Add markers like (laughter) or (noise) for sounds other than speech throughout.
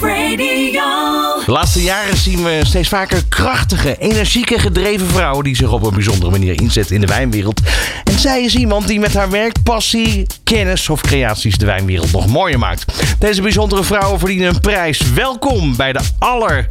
Radio. De laatste jaren zien we steeds vaker krachtige, energieke, gedreven vrouwen die zich op een bijzondere manier inzetten in de wijnwereld. En zij is iemand die met haar werk, passie, kennis of creaties de wijnwereld nog mooier maakt. Deze bijzondere vrouwen verdienen een prijs. Welkom bij de aller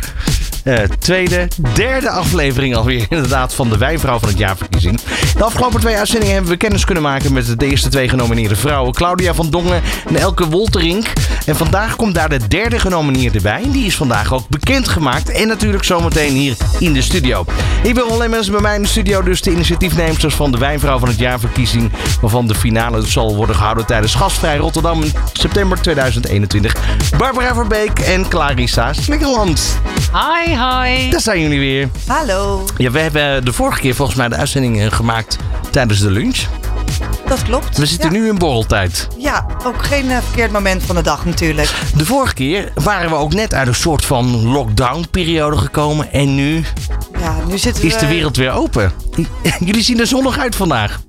eh, tweede, derde aflevering alweer (laughs) inderdaad van de Wijnvrouw van het Jaarverkiezing. De afgelopen twee uitzendingen hebben we kennis kunnen maken met de eerste twee genomineerde vrouwen. Claudia van Dongen en Elke Wolterink. En vandaag komt daar de derde genomineerde bij. Die is vandaag ook bekendgemaakt. En natuurlijk zometeen hier in de studio. Ik ben alleen mensen bij mij in de studio dus de initiatiefnemers van de Wijnvrouw van het Jaarverkiezing. Waarvan de finale zal worden gehouden tijdens Gastvrij Rotterdam in september 2021. Barbara Verbeek en Clarissa Slikkerland. Hi, hi. Daar zijn jullie weer. Hallo, Ja, we hebben de vorige keer volgens mij de uitzending eh, gemaakt tijdens de lunch. dat klopt. We zitten ja. nu in borreltijd. Ja, ook geen eh, verkeerd moment van de dag natuurlijk. De vorige keer waren we ook net uit een soort van lockdown-periode gekomen. En nu Ja, nu zitten we... is de wereld weer open. (laughs) Jullie zien er zonnig uit vandaag.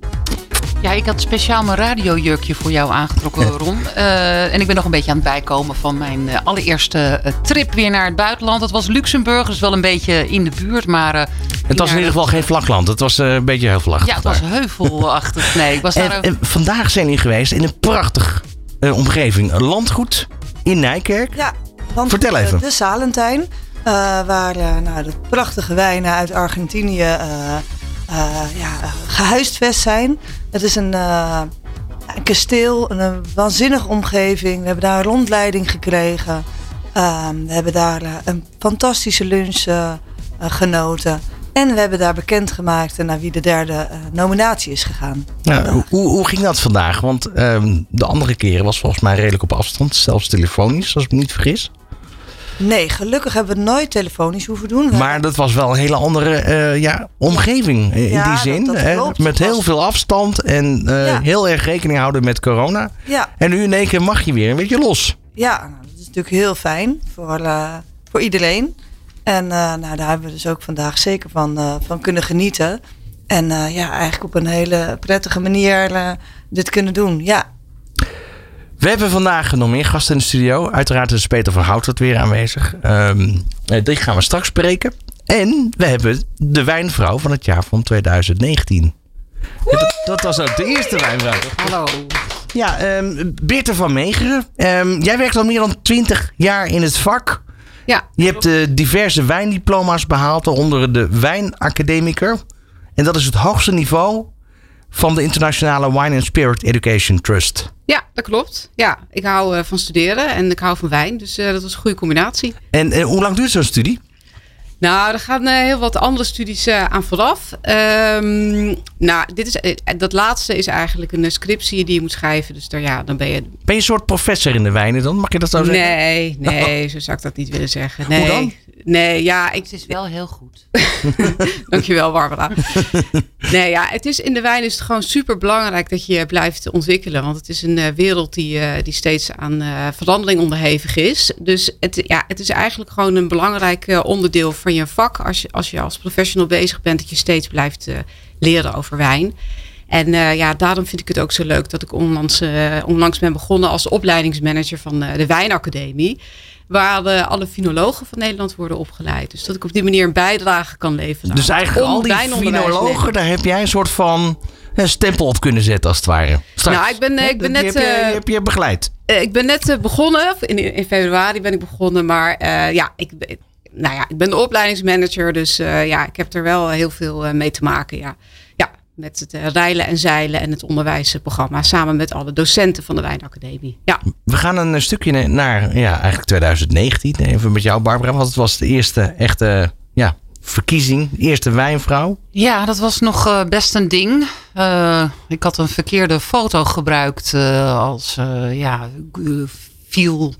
Ja, ik had speciaal mijn radiojurkje voor jou aangetrokken, Ron. Eh, en ik ben nog een beetje aan het bijkomen van mijn eh, allereerste eh, trip weer naar het buitenland. Dat was Luxemburg, dus wel een beetje in de buurt, maar... eh, Het was in ieder geval geen vlakland. Het was eh, een beetje heuvelachtig. Ja, het was heuvelachtig. Nee, ik was daar... En, ook- en vandaag zijn jullie geweest in een prachtig eh, omgeving. Een landgoed in Nijkerk. Ja, want Vertel even. De Salentijn, eh, waar nou, de prachtige wijnen uit Argentinië ja, eh, gehuisvest zijn. Het is een, eh, een kasteel, een, een waanzinnige omgeving. We hebben daar een rondleiding gekregen. Ehm, we hebben daar eh, een fantastische lunch eh, eh, genoten. En we hebben daar bekendgemaakt naar wie de derde eh, nominatie is gegaan. Ja, hoe, hoe hoe ging dat vandaag? Want ehm, de andere keren was volgens mij redelijk op afstand. Zelfs telefonisch, als ik me niet vergis. Nee, gelukkig hebben we het nooit telefonisch hoeven doen. Maar dat was wel een hele andere eh, ja, omgeving in Ja, die zin. dat hè? klopt. Met heel veel afstand en eh, Ja. heel erg rekening houden met corona. Ja, En nu in één keer mag je weer een beetje los. ja nou, dat is natuurlijk heel fijn voor, eh, voor iedereen. En nou, daar hebben we dus ook vandaag zeker van, van kunnen genieten. En ja, eigenlijk op een hele prettige manier dit kunnen doen. Ja, We hebben vandaag nog meer gasten in de studio. Uiteraard is Peter van Houtert weer aanwezig. Ehm, eh, die gaan we straks spreken. En we hebben de wijnvrouw van het jaar van 2019. Ja, dat, dat was ook de eerste wijnvrouw. Hallo. Ja, Beerte van Meegeren. Ehm, jij werkt al meer dan 20 jaar in het vak. Ja, Je hebt eh, diverse wijndiploma's behaald, waaronder de Wijnacademicur. En dat is het hoogste niveau van de internationale Wine and Spirit Education Trust. Ja, dat klopt. Ja, ik hou eh, van studeren en ik hou van wijn. Dus eh, dat was een goede combinatie. En, en hoe lang duurt zo'n studie? Nou, er gaan eh, heel wat andere studies eh, aan vooraf. Ehm, nou, dit is, eh, dat laatste is eigenlijk een scriptie die je moet schrijven. Dus daar, ja, dan ben je... Ben je een soort professor in de wijnen dan? Mag je dat zo zeggen? Nee, nee, (laughs) zo zou ik dat niet willen zeggen. Nee. dan? Nee, ja, ik, het is wel heel goed. (laughs) Dankjewel, Barbara. (laughs) nee, ja, het is in de wijn is het gewoon super belangrijk dat je blijft ontwikkelen. Want het is een eh, wereld die, eh, die steeds aan eh, verandering onderhevig is. Dus het, ja, het is eigenlijk gewoon een belangrijk onderdeel van je vak. Als je, als je als professional bezig bent, dat je steeds blijft eh, leren over wijn. En eh, ja, daarom vind ik het ook zo leuk dat ik onlangs, eh, onlangs ben begonnen als opleidingsmanager van de Wijnacademie. Waar alle finologen van Nederland worden opgeleid. Dus dat ik op die manier een bijdrage kan leveren. Dus eigenlijk al die finologen, daar heb jij een soort van een stempel op kunnen zetten als het ware. Straks. Nou, ik ben- ik ben Die net, Heb je, heb je begeleid. Ik ben net begonnen. In, in februari ben ik begonnen. Maar ja, ik, nou ja, ik ben de opleidingsmanager. Dus eh, ja, ik heb er wel heel veel eh, mee te maken. Ja. ja, met het eh, rijlen en zeilen en het onderwijsprogramma. Samen met alle docenten van de Wijnacademie. Ja. We gaan een stukje na- naar ja, eigenlijk 2019. Even met jou, Barbara. Want het was de eerste echte ja, verkiezing. De eerste wijnvrouw. Ja, dat was nog best een ding. Eh, ik had een verkeerde foto gebruikt eh, als eh, ja, viel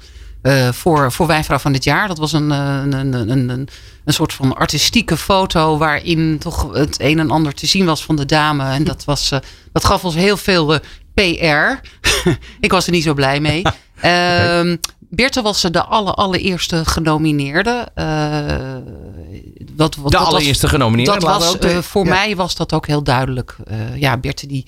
eh, voor, voor Wijnvrouw van dit jaar. Dat was een, eh, een, een, een, een, soort van artistieke foto waarin toch het een en ander te zien was van de dame. En dat, was, eh, dat gaf ons heel veel eh, PR. (laughs) ik was er niet zo blij mee. (laughs) Ehm Beerte was de aller, allereerste genomineerde. Eh, wat, wat, De dat was- allereerste genomineerde. dat was, ook eh, voor ja. mij was dat ook heel duidelijk. Eh, ja, Berthe die,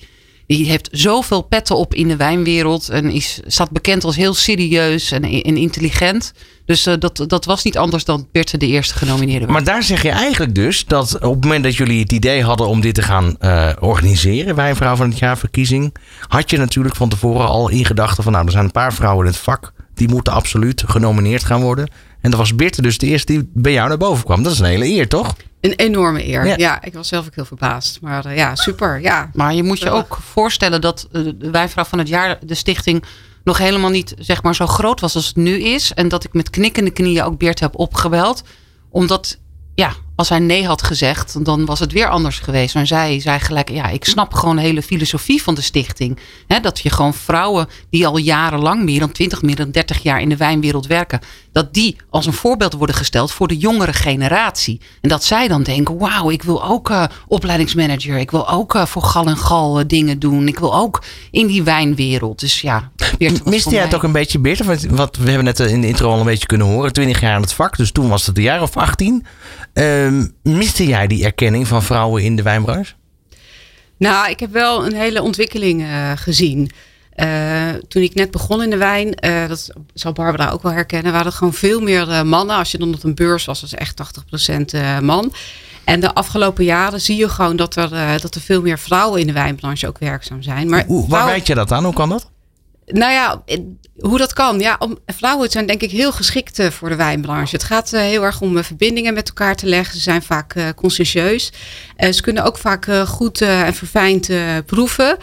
die heeft zoveel petten op in de wijnwereld. En is, staat bekend als heel serieus en, en intelligent. Dus uh, dat, dat was niet anders dan Bert de eerste genomineerde. Maar daar zeg je eigenlijk dus dat op het moment dat jullie het idee hadden om dit te gaan uh, organiseren, Wijnvrouw van het Jaar verkiezing, had je natuurlijk van tevoren al in gedachten van nou, er zijn een paar vrouwen in het vak, die moeten absoluut genomineerd gaan worden. En dat was Birte dus de eerste die bij jou naar boven kwam. Dat is een hele eer, toch? Een enorme eer. Ja, ik was zelf ook heel verbaasd. Maar uh, ja, super. Ja. Maar je moet je ook voorstellen dat de Wijnvrouw van het Jaar, de stichting, nog helemaal niet zeg maar, zo groot was als het nu is. En dat ik met knikkende knieën ook Beert heb opgebeld. Omdat, ja, als hij nee had gezegd, dan was het weer anders geweest. Maar zij zei gelijk, ja, ik snap gewoon de hele filosofie van de stichting. dat je gewoon vrouwen die al jarenlang, meer dan 20, meer dan 30 jaar in de wijnwereld werken, dat die als een voorbeeld worden gesteld voor de jongere generatie. En dat zij dan denken, wauw, ik wil ook uh, opleidingsmanager, ik wil ook uh, voor gal en gal uh, dingen doen, ik wil ook in die wijnwereld. Dus ja, Miste jij het ook een beetje, Beert? Want wat we hebben net in de intro al een beetje kunnen horen, 20 jaar in het vak, dus toen was het een jaar of 18. Uh, miste jij die erkenning van vrouwen in de wijnbranche? Nou, ik heb wel een hele ontwikkeling uh, gezien. Uh, toen ik net begon in de wijn, uh, dat zal Barbara ook wel herkennen, waren er gewoon veel meer mannen. Als je dan op een beurs was, was echt 80% man. En de afgelopen jaren zie je gewoon dat er, dat er veel meer vrouwen in de wijnbranche ook werkzaam zijn. Maar Hoe, waar weet je dat aan? Hoe kan dat? Nou ja, hoe dat kan. Ja, om, vrouwen zijn denk ik heel geschikt uh, voor de wijnbranche. Het gaat uh, heel erg om uh, verbindingen met elkaar te leggen. Ze zijn vaak conscientieus. ze kunnen ook vaak goed en verfijnd proeven.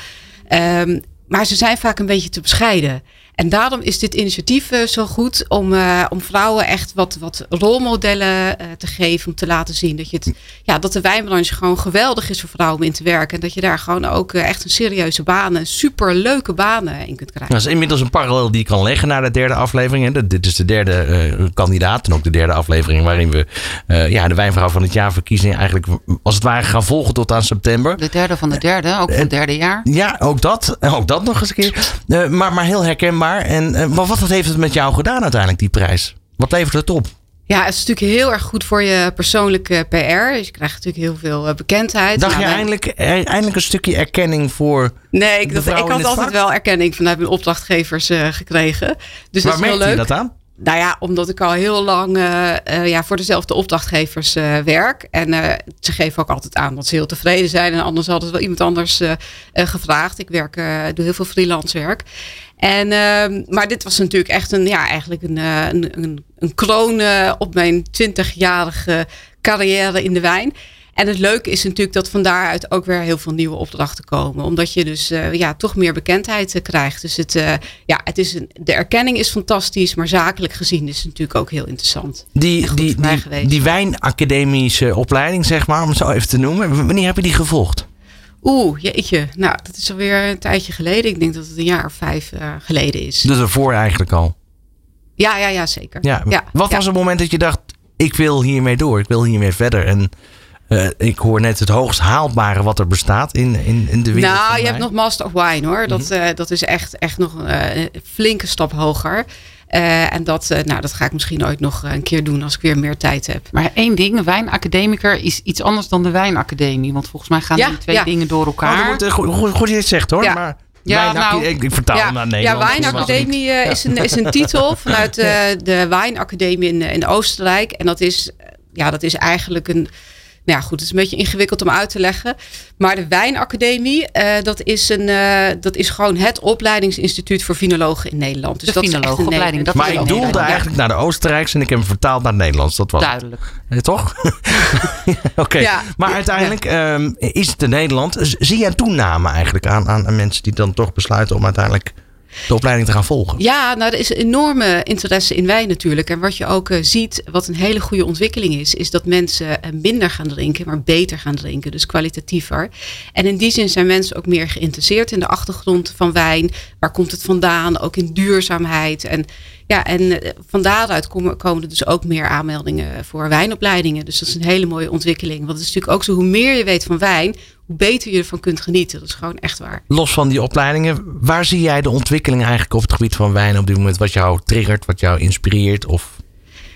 Um, maar ze zijn vaak een beetje te bescheiden. En daarom is dit initiatief uh, zo goed om, uh, om vrouwen echt wat, wat rolmodellen uh, te geven. Om te laten zien dat, je het, ja, dat de wijnbranche gewoon geweldig is voor vrouwen om in te werken. En dat je daar gewoon ook echt een serieuze banen, super leuke banen in kunt krijgen. Dat is inmiddels een parallel die je kan leggen naar de derde aflevering. Hè. Dit is de derde kandidaat en ook de derde aflevering waarin we ja, de wijnvrouw van het jaar verkiezing eigenlijk als het ware gaan volgen tot aan september. De derde van de derde, ook van het derde jaar. Ja, ook dat. Ook dat nog eens een keer. maar, maar heel herkenbaar. En, uh, maar wat heeft het met jou gedaan uiteindelijk, die prijs? Wat levert het op? Ja, het is natuurlijk heel erg goed voor je persoonlijke PR. Dus je krijgt natuurlijk heel veel bekendheid. Dacht nou, je eindelijk, eindelijk een stukje erkenning voor. Nee, ik, ik had altijd wel erkenning vanuit mijn opdrachtgevers uh, gekregen. Dus Waar dat is heel leuk. je dat aan? Nou ja, omdat ik al heel lang uh, uh, ja, voor dezelfde opdrachtgevers werk. En ze geven ook altijd aan dat ze heel tevreden zijn. En anders hadden ze wel iemand anders gevraagd. Ik werk, doe heel veel freelance werk. En, ehm, maar dit was natuurlijk echt een, ja, eigenlijk een, een, een, een kroon op mijn 20-jarige carrière in de wijn. En het leuke is natuurlijk dat van daaruit ook weer heel veel nieuwe opdrachten komen. Omdat je dus uh, ja, toch meer bekendheid uh, krijgt. Dus het, uh, ja, het is een, de erkenning is fantastisch, maar zakelijk gezien is het natuurlijk ook heel interessant. Die, die, die, die wijnacademische opleiding, zeg maar, om het zo even te noemen. Wanneer heb je die gevolgd? Oeh, jeetje. Nou, dat is alweer een tijdje geleden. Ik denk dat het een jaar of vijf geleden is. Dus ervoor eigenlijk al? Ja, ja, ja zeker. Ja. ja Wat was het moment dat je dacht, ik wil hiermee door, ik wil hiermee verder? En uh, ik hoor net het hoogst haalbare wat er bestaat in, in, in de wereld. Nou, je hebt nog Master of Wine hoor. Dat, uh, dat is echt, echt nog een flinke stap hoger. En dat, nou, dat ga ik misschien ooit nog een keer doen als ik weer meer tijd heb. Maar één ding, wijnacademiker is iets anders dan de wijnacademie. Want volgens mij gaan ja, die twee ja. dingen door elkaar. Oh, goed, goed, goed, je het zegt hoor. Ja. Maar ja, nou, ik, ik vertaal ja, naar Nederland. Ja, Wijnacademie ja. is, een, is een titel (laughs) vanuit uh, de Wijnacademie in, in Oostenrijk. En dat is, ja, dat is eigenlijk een nou ja, goed, het is een beetje ingewikkeld om uit te leggen. Maar de Wijnacademie, uh, dat, is een, uh, dat is gewoon het opleidingsinstituut voor vinologen in Nederland. Dus de dat vinologenopleiding. Dat maar ik doelde eigenlijk naar de Oostenrijkse en ik heb hem vertaald naar het Nederlands. Dat was Duidelijk. Eh, toch? (laughs) (laughs) Oké. Okay. Ja, maar uiteindelijk um, is het in Nederland. Zie je een toename eigenlijk aan, aan, aan mensen die dan toch besluiten om uiteindelijk de opleiding te gaan volgen? Ja, nou, er is enorme interesse in wijn natuurlijk. En wat je ook uh, ziet, wat een hele goede ontwikkeling is, is dat mensen uh, minder gaan drinken, maar beter gaan drinken. Dus kwalitatiever. En in die zin zijn mensen ook meer geïnteresseerd in de achtergrond van wijn. Waar komt het vandaan? Ook in duurzaamheid. En ja, en uh, van daaruit komen, komen er dus ook meer aanmeldingen voor wijnopleidingen. Dus dat is een hele mooie ontwikkeling. Want het is natuurlijk ook zo, hoe meer je weet van wijn, hoe beter je ervan kunt genieten. Dat is gewoon echt waar. Los van die opleidingen, waar zie jij de ontwikkeling eigenlijk op het gebied van wijn op dit moment? Wat jou triggert, wat jou inspireert? Of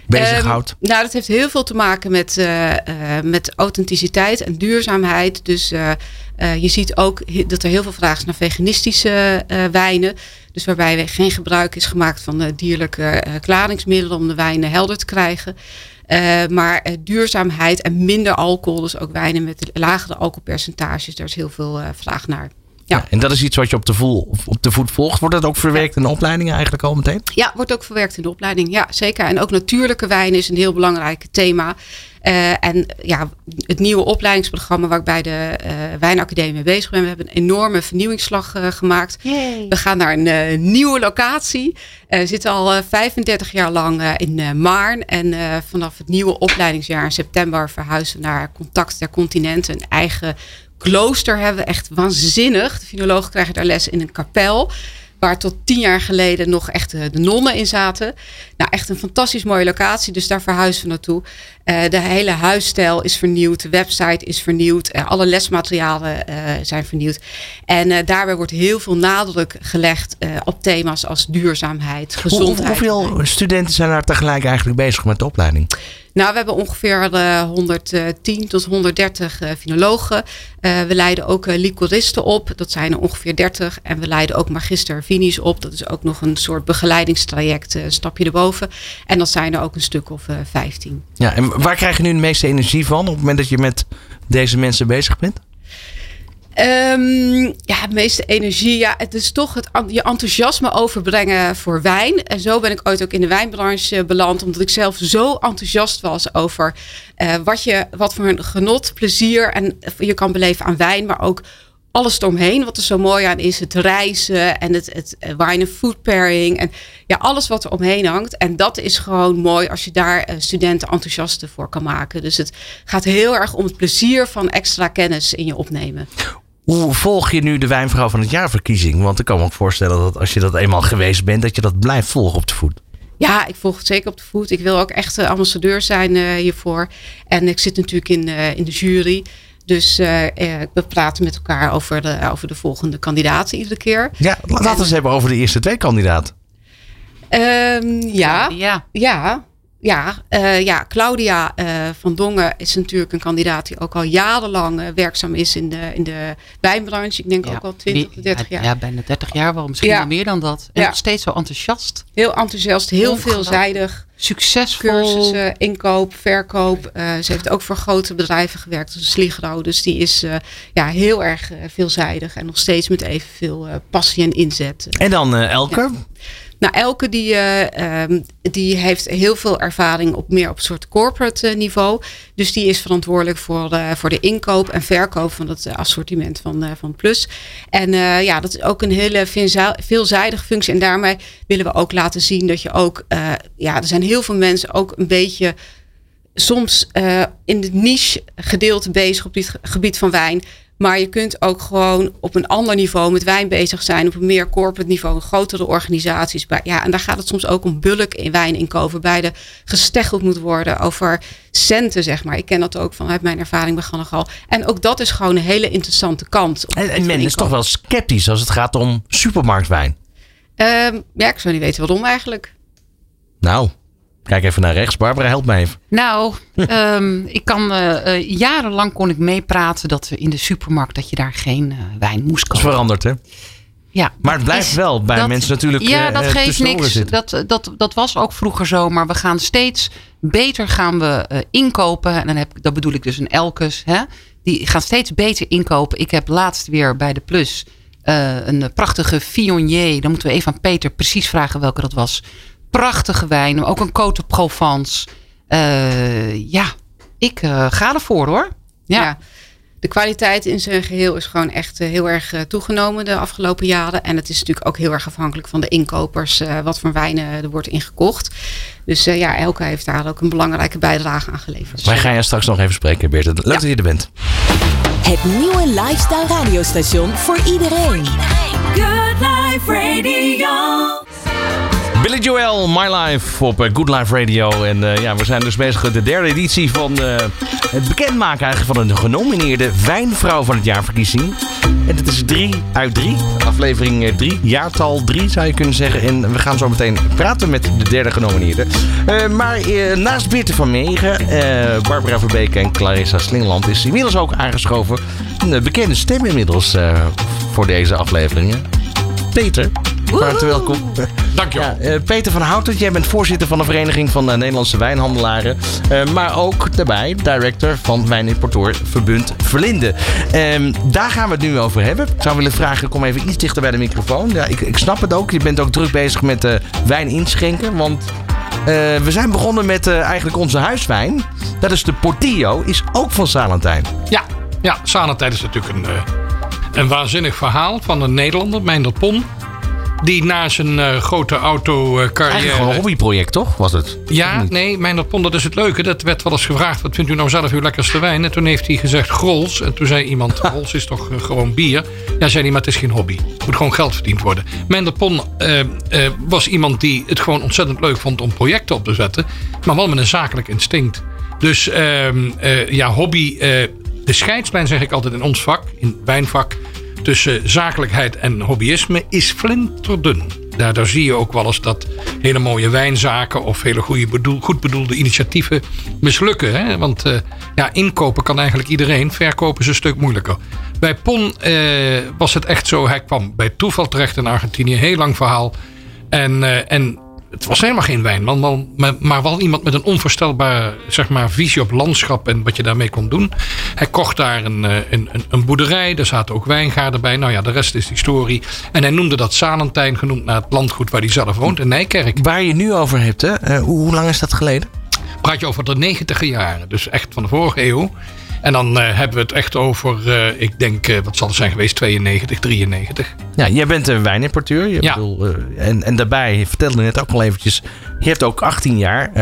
bezighoudt? Um, nou, dat heeft heel veel te maken met, uh, uh, met authenticiteit en duurzaamheid. Dus uh, je ziet ook dat er heel veel vraag is naar veganistische wijnen. Dus waarbij geen gebruik is gemaakt van dierlijke klaringsmiddelen om de wijnen helder te krijgen. Maar duurzaamheid en minder alcohol, dus ook wijnen met lagere alcoholpercentages, daar is heel veel vraag naar. Ja. en dat is iets wat je op de, voel, op de voet volgt. Wordt dat ook verwerkt in de opleidingen eigenlijk al meteen? Ja, wordt ook verwerkt in de opleiding. Ja, zeker. En ook natuurlijke wijn is een heel belangrijk thema. Uh, en ja, het nieuwe opleidingsprogramma waar ik bij de uh, Wijnacademie mee bezig ben. We hebben een enorme vernieuwingsslag uh, gemaakt. Yay. We gaan naar een nieuwe locatie. We zitten al 35 jaar lang in Maarn. En vanaf het nieuwe opleidingsjaar in september verhuizen we naar Contact der Continenten. Een eigen klooster hebben we echt waanzinnig. De finologen krijgen daar les in een kapel. Waar tot tien jaar geleden nog echt de nonnen in zaten. Nou, echt een fantastisch mooie locatie. Dus daar verhuizen we naartoe. Uh, de hele huisstijl is vernieuwd. De website is vernieuwd. Uh, alle lesmaterialen uh, zijn vernieuwd. En daarbij wordt heel veel nadruk gelegd op thema's als duurzaamheid, gezondheid. hoeveel studenten zijn daar tegelijk eigenlijk bezig met de opleiding? Nou, we hebben ongeveer uh, 110 tot 130 uh, finologen. Uh, we leiden ook liquoristen op. Dat zijn er ongeveer 30. En we leiden ook magister Vinis op. Dat is ook nog een soort begeleidingstraject, een stapje erboven. En dat zijn er ook een stuk of 15. Ja, en waar krijg je nu de meeste energie van op het moment dat je met deze mensen bezig bent? Um, ja, de meeste energie. Ja, het is toch het, je enthousiasme overbrengen voor wijn. En zo ben ik ooit ook in de wijnbranche beland. Omdat ik zelf zo enthousiast was over uh, wat, je, wat voor een genot, plezier en je kan beleven aan wijn. Maar ook alles eromheen. Wat er zo mooi aan is. Het reizen en het, het wine food pairing. En ja, alles wat er omheen hangt. En dat is gewoon mooi als je daar uh, studenten enthousiast voor kan maken. Dus het gaat heel erg om het plezier van extra kennis in je opnemen. Hoe volg je nu de wijnvrouw van het jaarverkiezing? Want ik kan me ook voorstellen dat als je dat eenmaal geweest bent, dat je dat blijft volgen op de voet. Ja, ik volg het zeker op de voet. Ik wil ook echt ambassadeur zijn hiervoor. En ik zit natuurlijk in, in de jury. Dus uh, we praten met elkaar over de, over de volgende kandidaten iedere keer. Ja, laten we eens hebben over de eerste twee kandidaten. Um, ja, ja, ja. Ja, uh, ja, Claudia uh, van Dongen is natuurlijk een kandidaat die ook al jarenlang uh, werkzaam is in de, in de wijnbranche. Ik denk ja, ook al 20 tot 30 jaar. Ja, bijna 30 jaar wel, misschien ja. wel meer dan dat. En ja. nog steeds zo enthousiast. Heel enthousiast, heel veelzijdig. Succesvol. Cursussen, inkoop, verkoop. ze heeft ook voor grote bedrijven gewerkt, zoals Sligro. Dus die is ja, heel erg veelzijdig en nog steeds met evenveel passie en inzet. En dan Elke? Nou, Elke die, uh, um, die heeft heel veel ervaring op meer op soort corporate niveau. Dus die is verantwoordelijk voor, uh, voor de inkoop en verkoop van het assortiment van, van Plus. En ja, dat is ook een hele veelzijdige functie. En daarmee willen we ook laten zien dat je ook, ja, er zijn heel veel mensen ook een beetje soms in het niche gedeelte bezig op dit gebied van wijn. Maar je kunt ook gewoon op een ander niveau met wijn bezig zijn. Op een meer corporate niveau, grotere organisaties. Ja, en daar gaat het soms ook om bulk in wijn inkopen. Waarbij er gesteggeld moet worden over centen, zeg maar. Ik ken dat ook vanuit mijn ervaring bij Gannegal. En ook dat is gewoon een hele interessante kant. En, en men is toch wel sceptisch als het gaat om supermarktwijn? Um, ja, ik zou niet weten waarom eigenlijk. Nou, Kijk even naar rechts. Barbara, help me even. Nou, um, (laughs) ik kan, uh, jarenlang kon ik meepraten dat we in de supermarkt, dat je daar geen uh, wijn moest kopen. Dat is veranderd, hè? Ja, maar het blijft wel bij dat, mensen natuurlijk. Ja, dat geeft niks. Dat, dat, dat was ook vroeger zo. Maar we gaan steeds beter gaan we inkopen. En dan heb, dat bedoel ik dus een Elkes. Hè? Die gaan steeds beter inkopen. Ik heb laatst weer bij de Plus een prachtige Viognier. Dan moeten we even aan Peter precies vragen welke dat was prachtige wijnen. Ook een Côte Provence. Uh, ja, ik uh, ga ervoor hoor. Ja. ja. De kwaliteit in zijn geheel is gewoon echt uh, heel erg toegenomen de afgelopen jaren. En het is natuurlijk ook heel erg afhankelijk van de inkopers. wat voor wijnen er wordt ingekocht. Dus ja, Elke heeft daar ook een belangrijke bijdrage aan geleverd. Wij gaan je straks nog even spreken, Beert. Leuk ja. dat je er bent. Het nieuwe lifestyle radiostation voor iedereen. Good Life Radio. Billy Joel, My Life op eh, Good Life Radio. En uh, ja, we zijn dus bezig met de derde editie van uh, het bekendmaken eigenlijk van een genomineerde Wijnvrouw van het jaarverkiezing. En het is drie uit drie, aflevering drie, jaartal drie zou je kunnen zeggen. En we gaan zo meteen praten met de derde genomineerde. Maar naast Beerte van Megen, Barbara Verbeek en Clarissa Slingland is inmiddels ook aangeschoven. Een bekende stem inmiddels voor deze afleveringen. Peter. Hartelijk welkom. (laughs) Dankjewel. Ja, uh, Peter van Houten, jij bent voorzitter van de Vereniging van de Nederlandse Wijnhandelaren. Uh, maar ook daarbij director van Wijnimporteur Verbund Verlinde. Uh, daar gaan we het nu over hebben. Ik zou willen vragen, kom even iets dichter bij de microfoon. Ja, ik, ik snap het ook. Je bent ook druk bezig met uh, wijn inschenken. Want we zijn begonnen met eigenlijk onze huiswijn. Dat is de Portillo, is ook van Salentijn. Ja, ja Salentijn is natuurlijk een, een waanzinnig verhaal van een Nederlander, Meindert Pon. Die na zijn uh, grote autocarrière... Eigenlijk gewoon een hobbyproject, toch? Was het? Ja, nee, mijn Pond, dat is het leuke. Dat werd wel eens gevraagd, wat vindt u nou zelf uw lekkerste wijn? En toen heeft hij gezegd Grols. En toen zei iemand, (laughs) Grols is toch uh, gewoon bier? Ja, zei hij, maar het is geen hobby. Het moet gewoon geld verdiend worden. Mijn Pon uh, was iemand die het gewoon ontzettend leuk vond om projecten op te zetten. Maar wel met een zakelijk instinct. Dus ehm, ja, hobby... de scheidslijn zeg ik altijd in ons vak, in wijnvak tussen zakelijkheid en hobbyisme is flinterdun. Daar, zie je ook wel eens dat hele mooie wijnzaken of hele goede goed bedoelde initiatieven mislukken. Hè? Want uh, ja, inkopen kan eigenlijk iedereen, verkopen is een stuk moeilijker. Bij Pon uh, was het echt zo, hij kwam bij toeval terecht in Argentinië, heel lang verhaal. En, uh, en het was helemaal geen wijnman, maar, maar wel iemand met een onvoorstelbare zeg maar, visie op landschap en wat je daarmee kon doen. Hij kocht daar een, eh, een, een, een boerderij, daar zaten ook wijngaarden bij. Nou ja, de rest is historie. En hij noemde dat Salentijn, genoemd naar het landgoed waar hij zelf woont, in Nijkerk. Waar je nu over hebt, hè? Uh, hoe lang is dat geleden? Praat je over de negentiger jaren, dus echt van de vorige eeuw. En dan uh, hebben we het echt over, uh, ik denk, uh, wat zal het zijn geweest, 92, 93. Ja, jij bent een wijnimporteur. Je ja. Bedoel, en, en daarbij, je vertelde net ook al eventjes, je hebt ook 18 jaar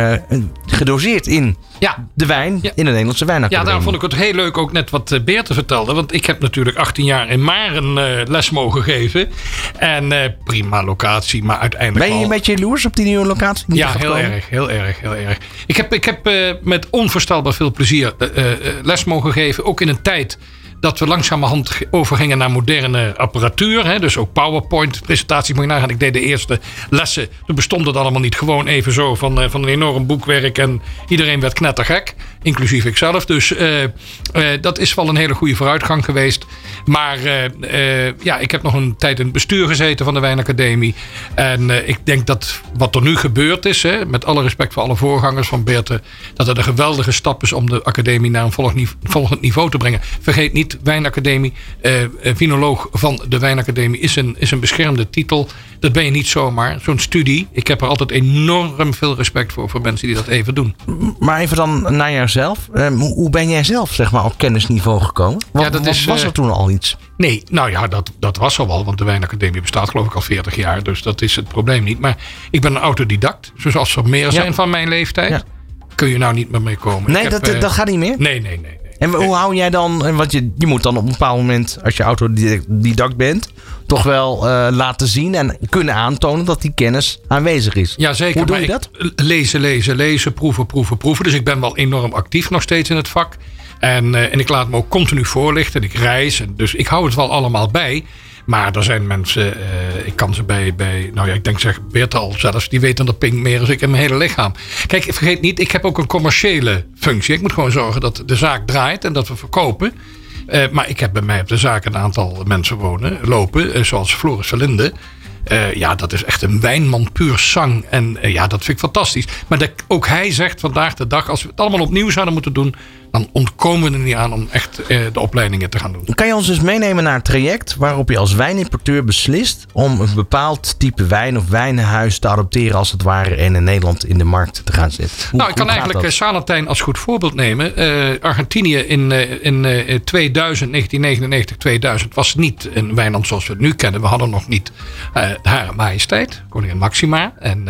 gedoseerd in ja. de wijn ja. in de Nederlandse wijnacademie. Ja, daarom vond ik het heel leuk ook net wat Beerte vertelde. Want ik heb natuurlijk 18 jaar in Maren les mogen geven. En prima locatie, maar uiteindelijk Ben je een beetje jaloers op die nieuwe locatie? Die ja, heel erg, heel erg, heel erg. Ik heb, ik heb met onvoorstelbaar veel plezier les mogen geven. Ook in een tijd dat we langzamerhand overgingen naar moderne apparatuur. Hè? Dus ook PowerPoint-presentaties moet je nagaan. Ik deed de eerste lessen. Toen bestond het allemaal niet gewoon even zo van, uh, van een enorm boekwerk. En iedereen werd knettergek. Inclusief ikzelf. Dus uh, uh, dat is wel een hele goede vooruitgang geweest. Maar ja, ik heb nog een tijd in het bestuur gezeten van de Wijnacademie. En ik denk dat wat er nu gebeurd is, hè, met alle respect voor alle voorgangers van Beerte, dat het een geweldige stap is om de academie naar een volgend niveau te brengen. Vergeet niet Wijnacademie. Vinoloog van de Wijnacademie is een, is een beschermde titel. Dat ben je niet zomaar. Zo'n studie. Ik heb er altijd enorm veel respect voor, voor mensen die dat even doen. Maar even dan naar jouzelf. Uh, hoe ben jij zelf zeg maar, op kennisniveau gekomen? Wat, ja, dat is, was er toen al iets? Nee, nou ja, dat, dat was al wel. Want de Wijnacademie bestaat geloof ik al 40 jaar. Dus dat is het probleem niet. Maar ik ben een autodidact. Zoals er meer zijn van mijn leeftijd. Ja. Kun je nou niet meer mee komen. Nee, dat, dat gaat niet meer? Nee, nee, nee. En hoe hou jij dan, want je, je moet dan op een bepaald moment, als je autodidact bent, toch wel uh, laten zien en kunnen aantonen dat die kennis aanwezig is. Ja, zeker. Hoe doe je dat? Lezen, lezen, lezen, proeven, proeven, proeven. Dus ik ben wel enorm actief nog steeds in het vak. En, uh, en ik laat me ook continu voorlichten. Ik reis. En dus ik hou het wel allemaal bij. Maar er zijn mensen, uh, ik kan ze bij, bij, nou ja, ik denk zeg Beert al zelfs, die weten dat ping meer als ik in mijn hele lichaam. Kijk, vergeet niet, ik heb ook een commerciële functie. Ik moet gewoon zorgen dat de zaak draait en dat we verkopen. Uh, maar ik heb bij mij op de zaak een aantal mensen wonen, lopen, uh, zoals Floris Verlinde. Ja, dat is echt een wijnman puur zang. En ja, dat vind ik fantastisch. Maar ook hij zegt vandaag de dag, als we het allemaal opnieuw zouden moeten doen, dan ontkomen we er niet aan om echt eh, de opleidingen te gaan doen. Kan je ons dus meenemen naar een traject waarop je als wijnimporteur beslist om een bepaald type wijn of wijnenhuis te adopteren als het ware en in Nederland in de markt te gaan zetten? Hoe, nou, ik kan eigenlijk dat? Eh, Salentijn als goed voorbeeld nemen. Uh, Argentinië in, in 2000, 1999, 2000 was niet een wijnland zoals we het nu kennen. We hadden nog niet Hare Majesteit, koningin Maxima en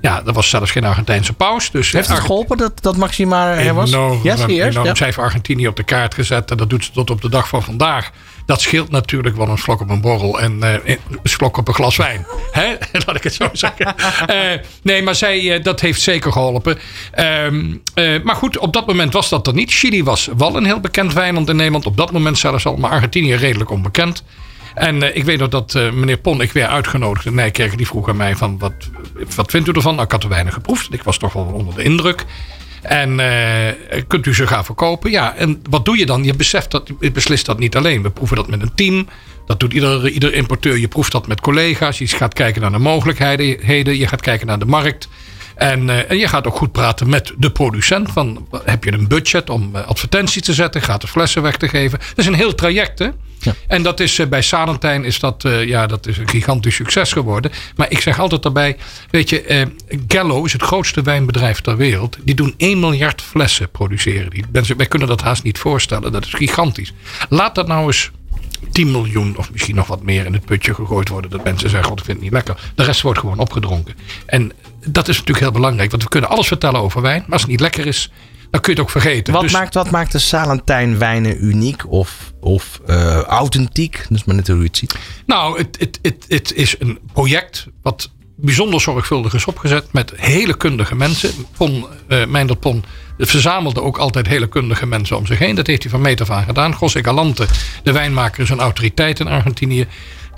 Ja, er was zelfs geen Argentijnse paus. Dus Heeft het geholpen dat, dat Maxima er was? Enorm, ja, serieus? enorm. Ja. Zij heeft Argentinië op de kaart gezet. En dat doet ze tot op de dag van vandaag. Dat scheelt natuurlijk wel een slok op een borrel en eh, een slok op een glas wijn. (laughs) Hè? (laughs) Laat ik het zo (laughs) zeggen. Eh, nee, maar zij, eh, dat heeft zeker geholpen. Ehm, eh, maar goed, op dat moment was dat er niet. Chili was wel een heel bekend wijnland in Nederland. Op dat moment zelfs al. Maar Argentinië redelijk onbekend. En eh, ik weet nog dat eh, meneer Pon, ik weer uitgenodigd in Nijkerk. Die vroeg aan mij van, wat, wat vindt u ervan? Nou, ik had er weinig geproefd. Ik was toch wel onder de indruk. En eh, kunt u ze gaan verkopen? Ja, en wat doe je dan? Je beseft dat, je beslist dat niet alleen. We proeven dat met een team. Dat doet ieder, ieder importeur. Je proeft dat met collega's. Je gaat kijken naar de mogelijkheden. Je gaat kijken naar de markt. En, eh, en je gaat ook goed praten met de producent. Van, heb je een budget om eh, advertenties te zetten? Gaat de flessen weg te geven? Dat is een heel traject, hè? En dat is eh, bij Salentijn is dat, ja, dat is een gigantisch succes geworden. Maar ik zeg altijd daarbij, weet je, Gallo is het grootste wijnbedrijf ter wereld. Die doen 1 miljard flessen produceren. Die. Mensen, wij kunnen dat haast niet voorstellen. Dat is gigantisch. Laat dat nou eens 10 miljoen of misschien nog wat meer in het putje gegooid worden. Dat mensen zeggen, god, ik vind het niet lekker. De rest wordt gewoon opgedronken. En dat is natuurlijk heel belangrijk. Want we kunnen alles vertellen over wijn. Maar als het niet lekker is, dan kun je het ook vergeten. Wat, Dus- maakt, wat maakt de Salentijn wijnen uniek of, of eh, authentiek? Dat is maar net hoe je het ziet. Nou, het, het, het, het is een project wat bijzonder zorgvuldig is opgezet met hele kundige mensen. Pon, eh Meindert Pon verzamelde ook altijd hele kundige mensen om zich heen. Dat heeft hij van meet af aan gedaan. José Galante, de wijnmaker, is een autoriteit in Argentinië.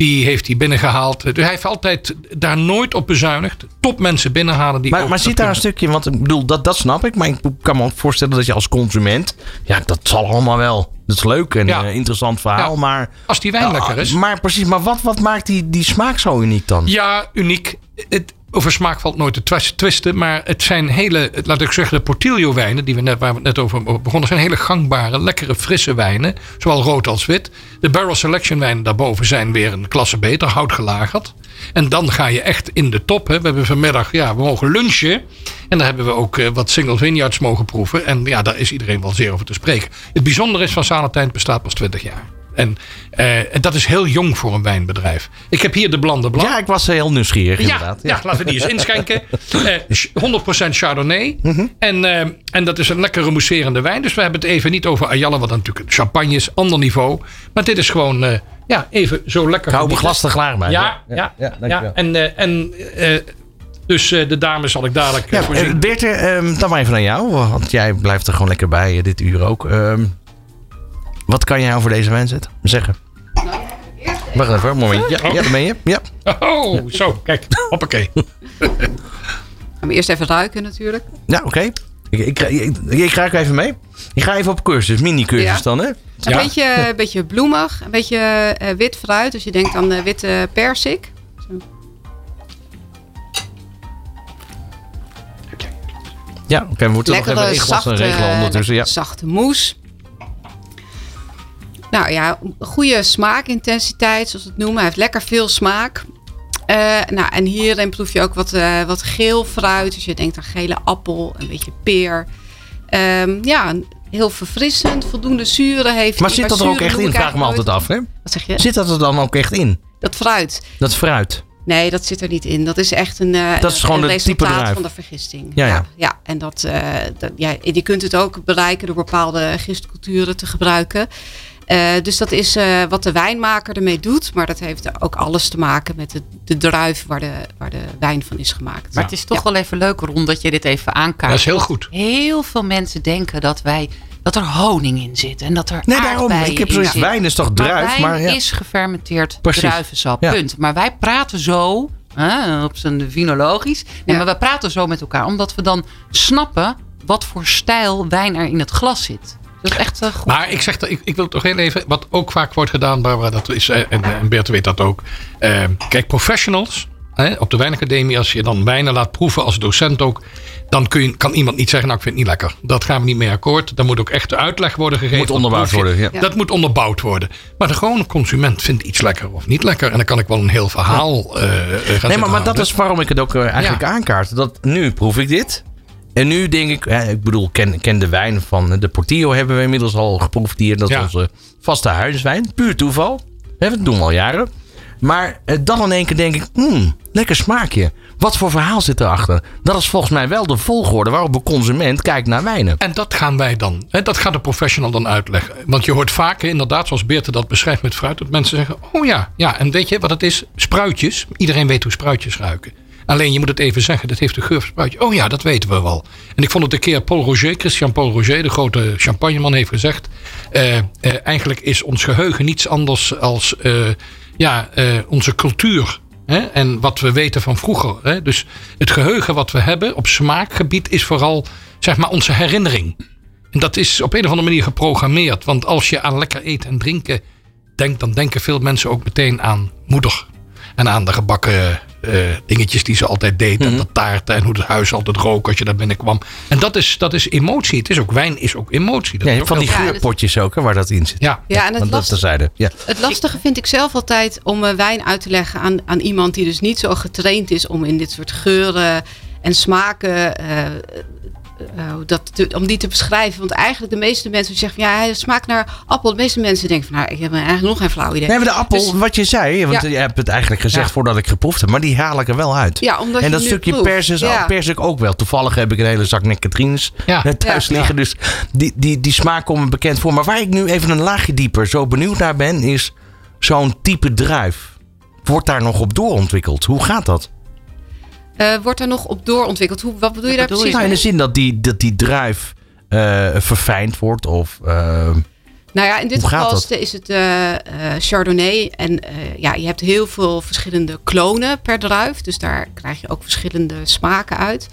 Die heeft hij binnengehaald. Dus hij heeft altijd daar nooit op bezuinigd. Topmensen binnenhalen die Maar, maar zit daar een stukje, want ik bedoel, dat, dat snap ik. Maar ik kan me ook voorstellen dat je als consument, ja, dat zal allemaal wel. Dat is leuk en Ja. een interessant verhaal, Ja. maar... Als die wijn lekker is. Maar precies, maar wat, wat maakt die, die smaak zo uniek dan? Ja, uniek. Het, over smaak valt nooit te twis- twisten. Maar het zijn hele, laat ik zeggen, de Portillo wijnen, die we net, waar we net over begonnen, zijn hele gangbare, lekkere, frisse wijnen. Zowel rood als wit. De Barrel Selection wijnen daarboven zijn weer een klasse beter, hout gelagerd. En dan ga je echt in de top. Hè. We hebben vanmiddag, ja, we mogen lunchen. En daar hebben we ook eh, wat single vineyards mogen proeven. En ja, daar is iedereen wel zeer over te spreken. Het bijzondere is van Salentijn bestaat pas 20 jaar. En, eh, en dat is heel jong voor een wijnbedrijf. Ik heb hier de Blande Blanc. Ja, ik was heel nieuwsgierig Ja, inderdaad. ja. laten we die eens inschenken. (laughs) Eh, sh- 100% Chardonnay. Mhm. en, eh, en dat is een lekkere mousserende wijn. Dus we hebben het even niet over Ayala, wat natuurlijk champagne is. Ander niveau. Maar dit is gewoon eh, ja, even zo lekker. Hou glas te klaar bij. Ja, ja, ja. dankjewel. En, eh, en eh, dus eh, de dames zal ik dadelijk eh, Ja, eh, Beerte, ehm, dan maar even naar jou. Want jij blijft er gewoon lekker bij eh, dit uur ook. Ehm, wat kan jij over deze wijn zetten? Zeggen. Wacht even, een momentje. Ja, ja, daar ben je. Ja. Oh, zo. Kijk. Hoppakee. Gaan we eerst even ruiken natuurlijk. Ja, oké. Ik, ik, ik, ik ga even mee. Ik ga even op cursus, mini-cursus Ja. dan, hè? Een Ja. beetje, een beetje bloemig, een beetje eh, wit fruit. Dus je denkt aan eh, witte persik. Ja, oké. we moeten nog even Lekkere, glas zachte, regelen ondertussen. Ja. zachte moes. Nou ja, goede smaakintensiteit, zoals we het noemen. Hij heeft lekker veel smaak. Eh, nou, en hierin proef je ook wat, eh, wat geel fruit. Dus je denkt aan gele appel, een beetje peer. Ehm, ja, heel verfrissend, voldoende zuren heeft Maar zit dat er ook echt in? Vraag me altijd af, hè? Wat zeg je? Zit dat er dan ook echt in? Dat fruit. Dat fruit. Nee, dat zit er niet in. Dat is echt een, eh, Dat is gewoon een type resultaat druif. van de vergisting. Ja, ja. ja, ja. En dat, dat, ja, je kunt het ook bereiken door bepaalde gistculturen te gebruiken. Eh, dus dat is eh, wat de wijnmaker ermee doet. Maar dat heeft ook alles te maken met de, de druif waar de, waar de wijn van is gemaakt. Maar het is toch Ja. wel even leuk, Ron, dat je dit even aankaart. Dat is heel goed. Heel veel mensen denken dat wij dat er honing in zit en dat er Nee, daarom. Ik heb zit. Wijn is toch druif? Maar Maar, wijn ja. is gefermenteerd Precies. druivensap, Ja. punt. Maar wij praten zo, hè, op zijn vinologisch. Nee, maar we praten zo met elkaar, omdat we dan snappen wat voor stijl wijn er in het glas zit. Dat is echt eh, goed. Maar ik zeg dat, ik, ik wil toch heel even, wat ook vaak wordt gedaan, Barbara, dat is, eh, en, en Bert weet dat ook. Eh, kijk, professionals hè, op de wijnacademie, als je dan wijnen laat proeven als docent ook, dan kun je, kan iemand niet zeggen, nou ik vind het niet lekker. Dat gaan we niet mee akkoord. Dan moet ook echt de uitleg worden gegeven. Moet onderbouwd worden, ja. Dat moet onderbouwd worden. Maar de gewone consument vindt iets lekker of niet lekker. En dan kan ik wel een heel verhaal eh, eh, gaan Nee, maar, maar dat is waarom ik het ook eh, eigenlijk Ja. aankaart. Dat nu proef ik dit. En nu denk ik, hè, ik bedoel, ken, ken de wijn van de Portillo hebben we inmiddels al geproefd hier. Dat is Ja. onze vaste huiswijn. Puur toeval. Hè, dat doen we al jaren. Maar eh, dan in één keer denk ik, hmm, lekker smaakje. Wat voor verhaal zit erachter? Dat is volgens mij wel de volgorde waarop een consument kijkt naar wijnen. En dat gaan wij dan, hè, dat gaat de professional dan uitleggen. Want je hoort vaker, inderdaad, zoals Beerte dat beschrijft met fruit, dat mensen zeggen: Oh ja, ja, en weet je wat het is? Spruitjes. Iedereen weet hoe spruitjes ruiken. Alleen je moet het even zeggen, dat heeft de geur van spruitje. Oh ja, dat weten we wel. En ik vond het een keer Paul Roger, Christian Paul Roger, de grote champagneman, heeft gezegd: eh, eh, Eigenlijk is ons geheugen niets anders als eh, ja, onze cultuur. Hè? En wat we weten van vroeger. Hè? Dus het geheugen wat we hebben op smaakgebied is vooral zeg maar, onze herinnering. En dat is op een of andere manier geprogrammeerd. Want als je aan lekker eten en drinken denkt, dan denken veel mensen ook meteen aan moeder. En aan de gebakken dingetjes die ze altijd deed. En de taarten en hoe het huis altijd rook als je daar binnenkwam. En dat is, dat is emotie. Het is ook wijn, is ook emotie. Dat Ja, is ook van die dat- geurpotjes ook, hè, waar dat in zit. ja. Ja, en het, Want dat last- terzijde. Ja. het lastige vind ik zelf altijd om eh, wijn uit te leggen aan, aan iemand die dus niet zo getraind is om in dit soort geuren en smaken. Eh, dat te- om die te beschrijven. Want eigenlijk de meeste mensen die zeggen van ja, hij smaakt naar appel. De meeste mensen denken van nou, ik heb eigenlijk nog geen flauw idee. Nee, maar de appel, Dus- wat je zei, want Ja. je hebt het eigenlijk gezegd Ja. voordat ik geproefd heb, maar die haal ik er wel uit. Ja, omdat en dat nu stukje pers, is, Ja. pers ik ook wel. Toevallig heb ik een hele zak nectarines Ja. eh, thuis Ja. liggen. Dus die, die, die smaak komt me bekend voor. Maar waar ik nu even een laagje dieper zo benieuwd naar ben, is zo'n type druif. Wordt daar nog op doorontwikkeld? Hoe gaat dat? Eh, wordt er nog op doorontwikkeld? Hoe, wat bedoel je daar precies Nou, in de zin dat die, dat die druif eh, verfijnd wordt of... eh, Nou ja, in dit geval is, het eh, Chardonnay. En ja, je hebt heel veel verschillende klonen per druif. Dus daar krijg je ook verschillende smaken uit.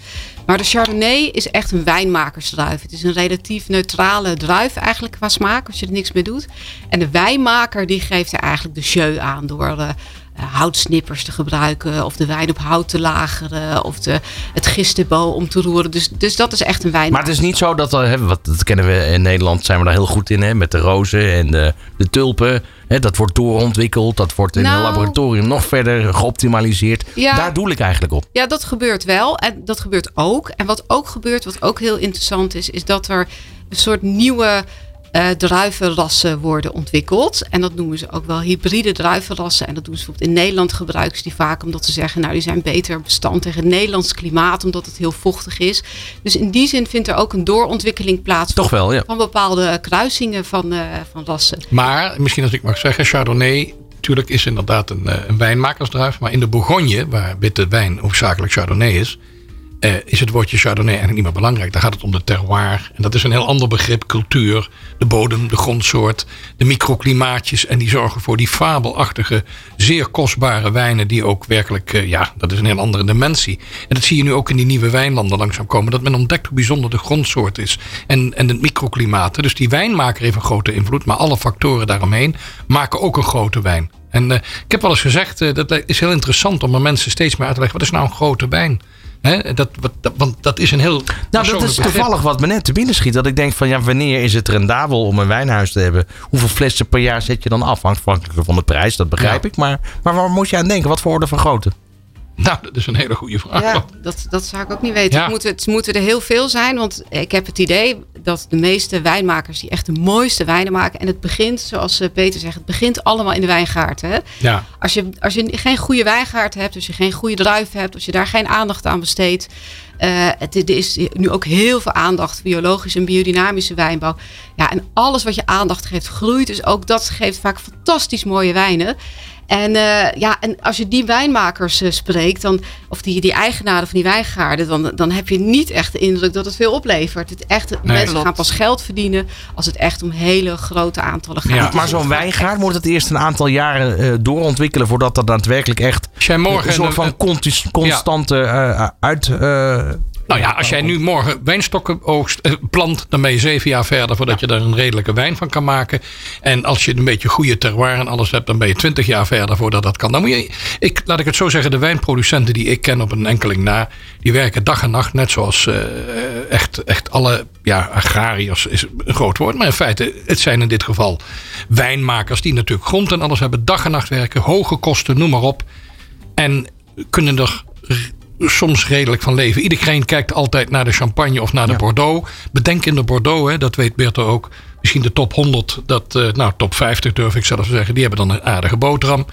Maar de Chardonnay is echt een wijnmakersdruif. Het is een relatief neutrale druif eigenlijk qua smaak, als je er niks mee doet. En de wijnmaker die geeft er eigenlijk de jeu aan door houtsnippers te gebruiken. Of de wijn op hout te lageren. Of de, het gistebo om te roeren. Dus, dus dat is echt een wijn. Maar het is niet zo dat, er, hè, wat, dat kennen we in Nederland, zijn we daar heel goed in, hè, met de rozen en de, de tulpen. Hè, dat wordt doorontwikkeld, dat wordt in Nou. een laboratorium nog verder geoptimaliseerd. Ja. Daar doe ik eigenlijk op. Ja, dat gebeurt wel. En dat gebeurt ook. En wat ook gebeurt, wat ook heel interessant is, is dat er een soort nieuwe eh druivenrassen worden ontwikkeld. En dat noemen ze ook wel hybride druivenrassen. En dat doen ze bijvoorbeeld in Nederland gebruiken ze die vaak omdat ze zeggen, nou die zijn beter bestand tegen het Nederlands klimaat, omdat het heel vochtig is. Dus in die zin vindt er ook een doorontwikkeling plaats Toch wel, ja. van bepaalde kruisingen van, eh, van rassen. Maar, misschien als ik mag zeggen, Chardonnay natuurlijk is inderdaad een, eh, een wijnmakersdruif. Maar in de Bourgogne, waar witte wijn hoofdzakelijk Chardonnay is, eh, is het woordje Chardonnay eigenlijk niet meer belangrijk. Daar gaat het om de terroir. En dat is een heel ander begrip. Cultuur, de bodem, de grondsoort, de microklimaatjes. En die zorgen voor die fabelachtige, zeer kostbare wijnen. Die ook werkelijk, eh, ja, dat is een heel andere dimensie. En dat zie je nu ook in die nieuwe wijnlanden langzaam komen. Dat men ontdekt hoe bijzonder de grondsoort is. En, en het microklimaat. Dus die wijnmaker heeft een grote invloed. Maar alle factoren daaromheen maken ook een grote wijn. En eh, ik heb wel eens gezegd, dat is heel interessant om aan mensen steeds meer uit te leggen. Wat is nou een grote wijn? Hè, dat, wat, dat- want dat is een heel. Nou, dat is toevallig wat me net te binnen schiet. Dat ik denk van, ja, wanneer is het rendabel om een wijnhuis te hebben? Hoeveel flessen per jaar zet je dan af? Afhankelijk van de prijs, dat begrijp Ja. ik. Maar, maar waar moet je aan denken? Wat voor orde van grootte? (laughs) Nou, dat is een hele goede vraag. Ja, dat, dat zou ik ook niet weten. Ja. Het, moeten, het moeten er heel veel zijn. Want ik heb het idee dat de meeste wijnmakers die echt de mooiste wijnen maken. En het begint, zoals eh, Peter zegt, het begint allemaal in de wijngaard. Hè? Ja. Als, je, als je geen goede wijngaard hebt, als je geen goede druiven hebt, als je daar geen aandacht aan besteedt. eh, het, er is nu ook heel veel aandacht, biologische en biodynamische wijnbouw. Ja, en alles wat je aandacht geeft, groeit. Dus ook dat geeft vaak fantastisch mooie wijnen. En, eh, ja, en als je die wijnmakers eh, spreekt, dan, of die, die eigenaren van die wijngaarden, dan, dan heb je niet echt de indruk dat het veel oplevert. Het echt, mensen klopt. gaan pas geld verdienen als het echt om hele grote aantallen gaat. Ja. Dus Maar zo'n wijngaard moet het eerst een aantal jaren eh, doorontwikkelen... voordat dat daadwerkelijk echt morgen een soort van constante eh, uit... eh, Nou ja, als jij nu morgen wijnstokken oogst, eh, plant, dan ben je zeven jaar verder voordat je daar een redelijke wijn van kan maken. En als je een beetje goede terroir en alles hebt, dan ben je twintig jaar verder voordat dat kan. Dan moet je, ik, laat ik het zo zeggen, de wijnproducenten die ik ken op een enkeling na, die werken dag en nacht, net zoals eh, echt, echt alle ja, agrariërs is een groot woord. Maar in feite, het zijn in dit geval wijnmakers die natuurlijk grond en alles hebben, dag en nacht werken, hoge kosten, noem maar op. En kunnen er soms redelijk van leven. Iedereen kijkt altijd naar de champagne of naar de Bordeaux. Bedenk in de Bordeaux, hè, dat weet Bertha ook. Misschien de top 100, dat, eh, nou top 50 durf ik zelf te zeggen. Die hebben dan een aardige boterham.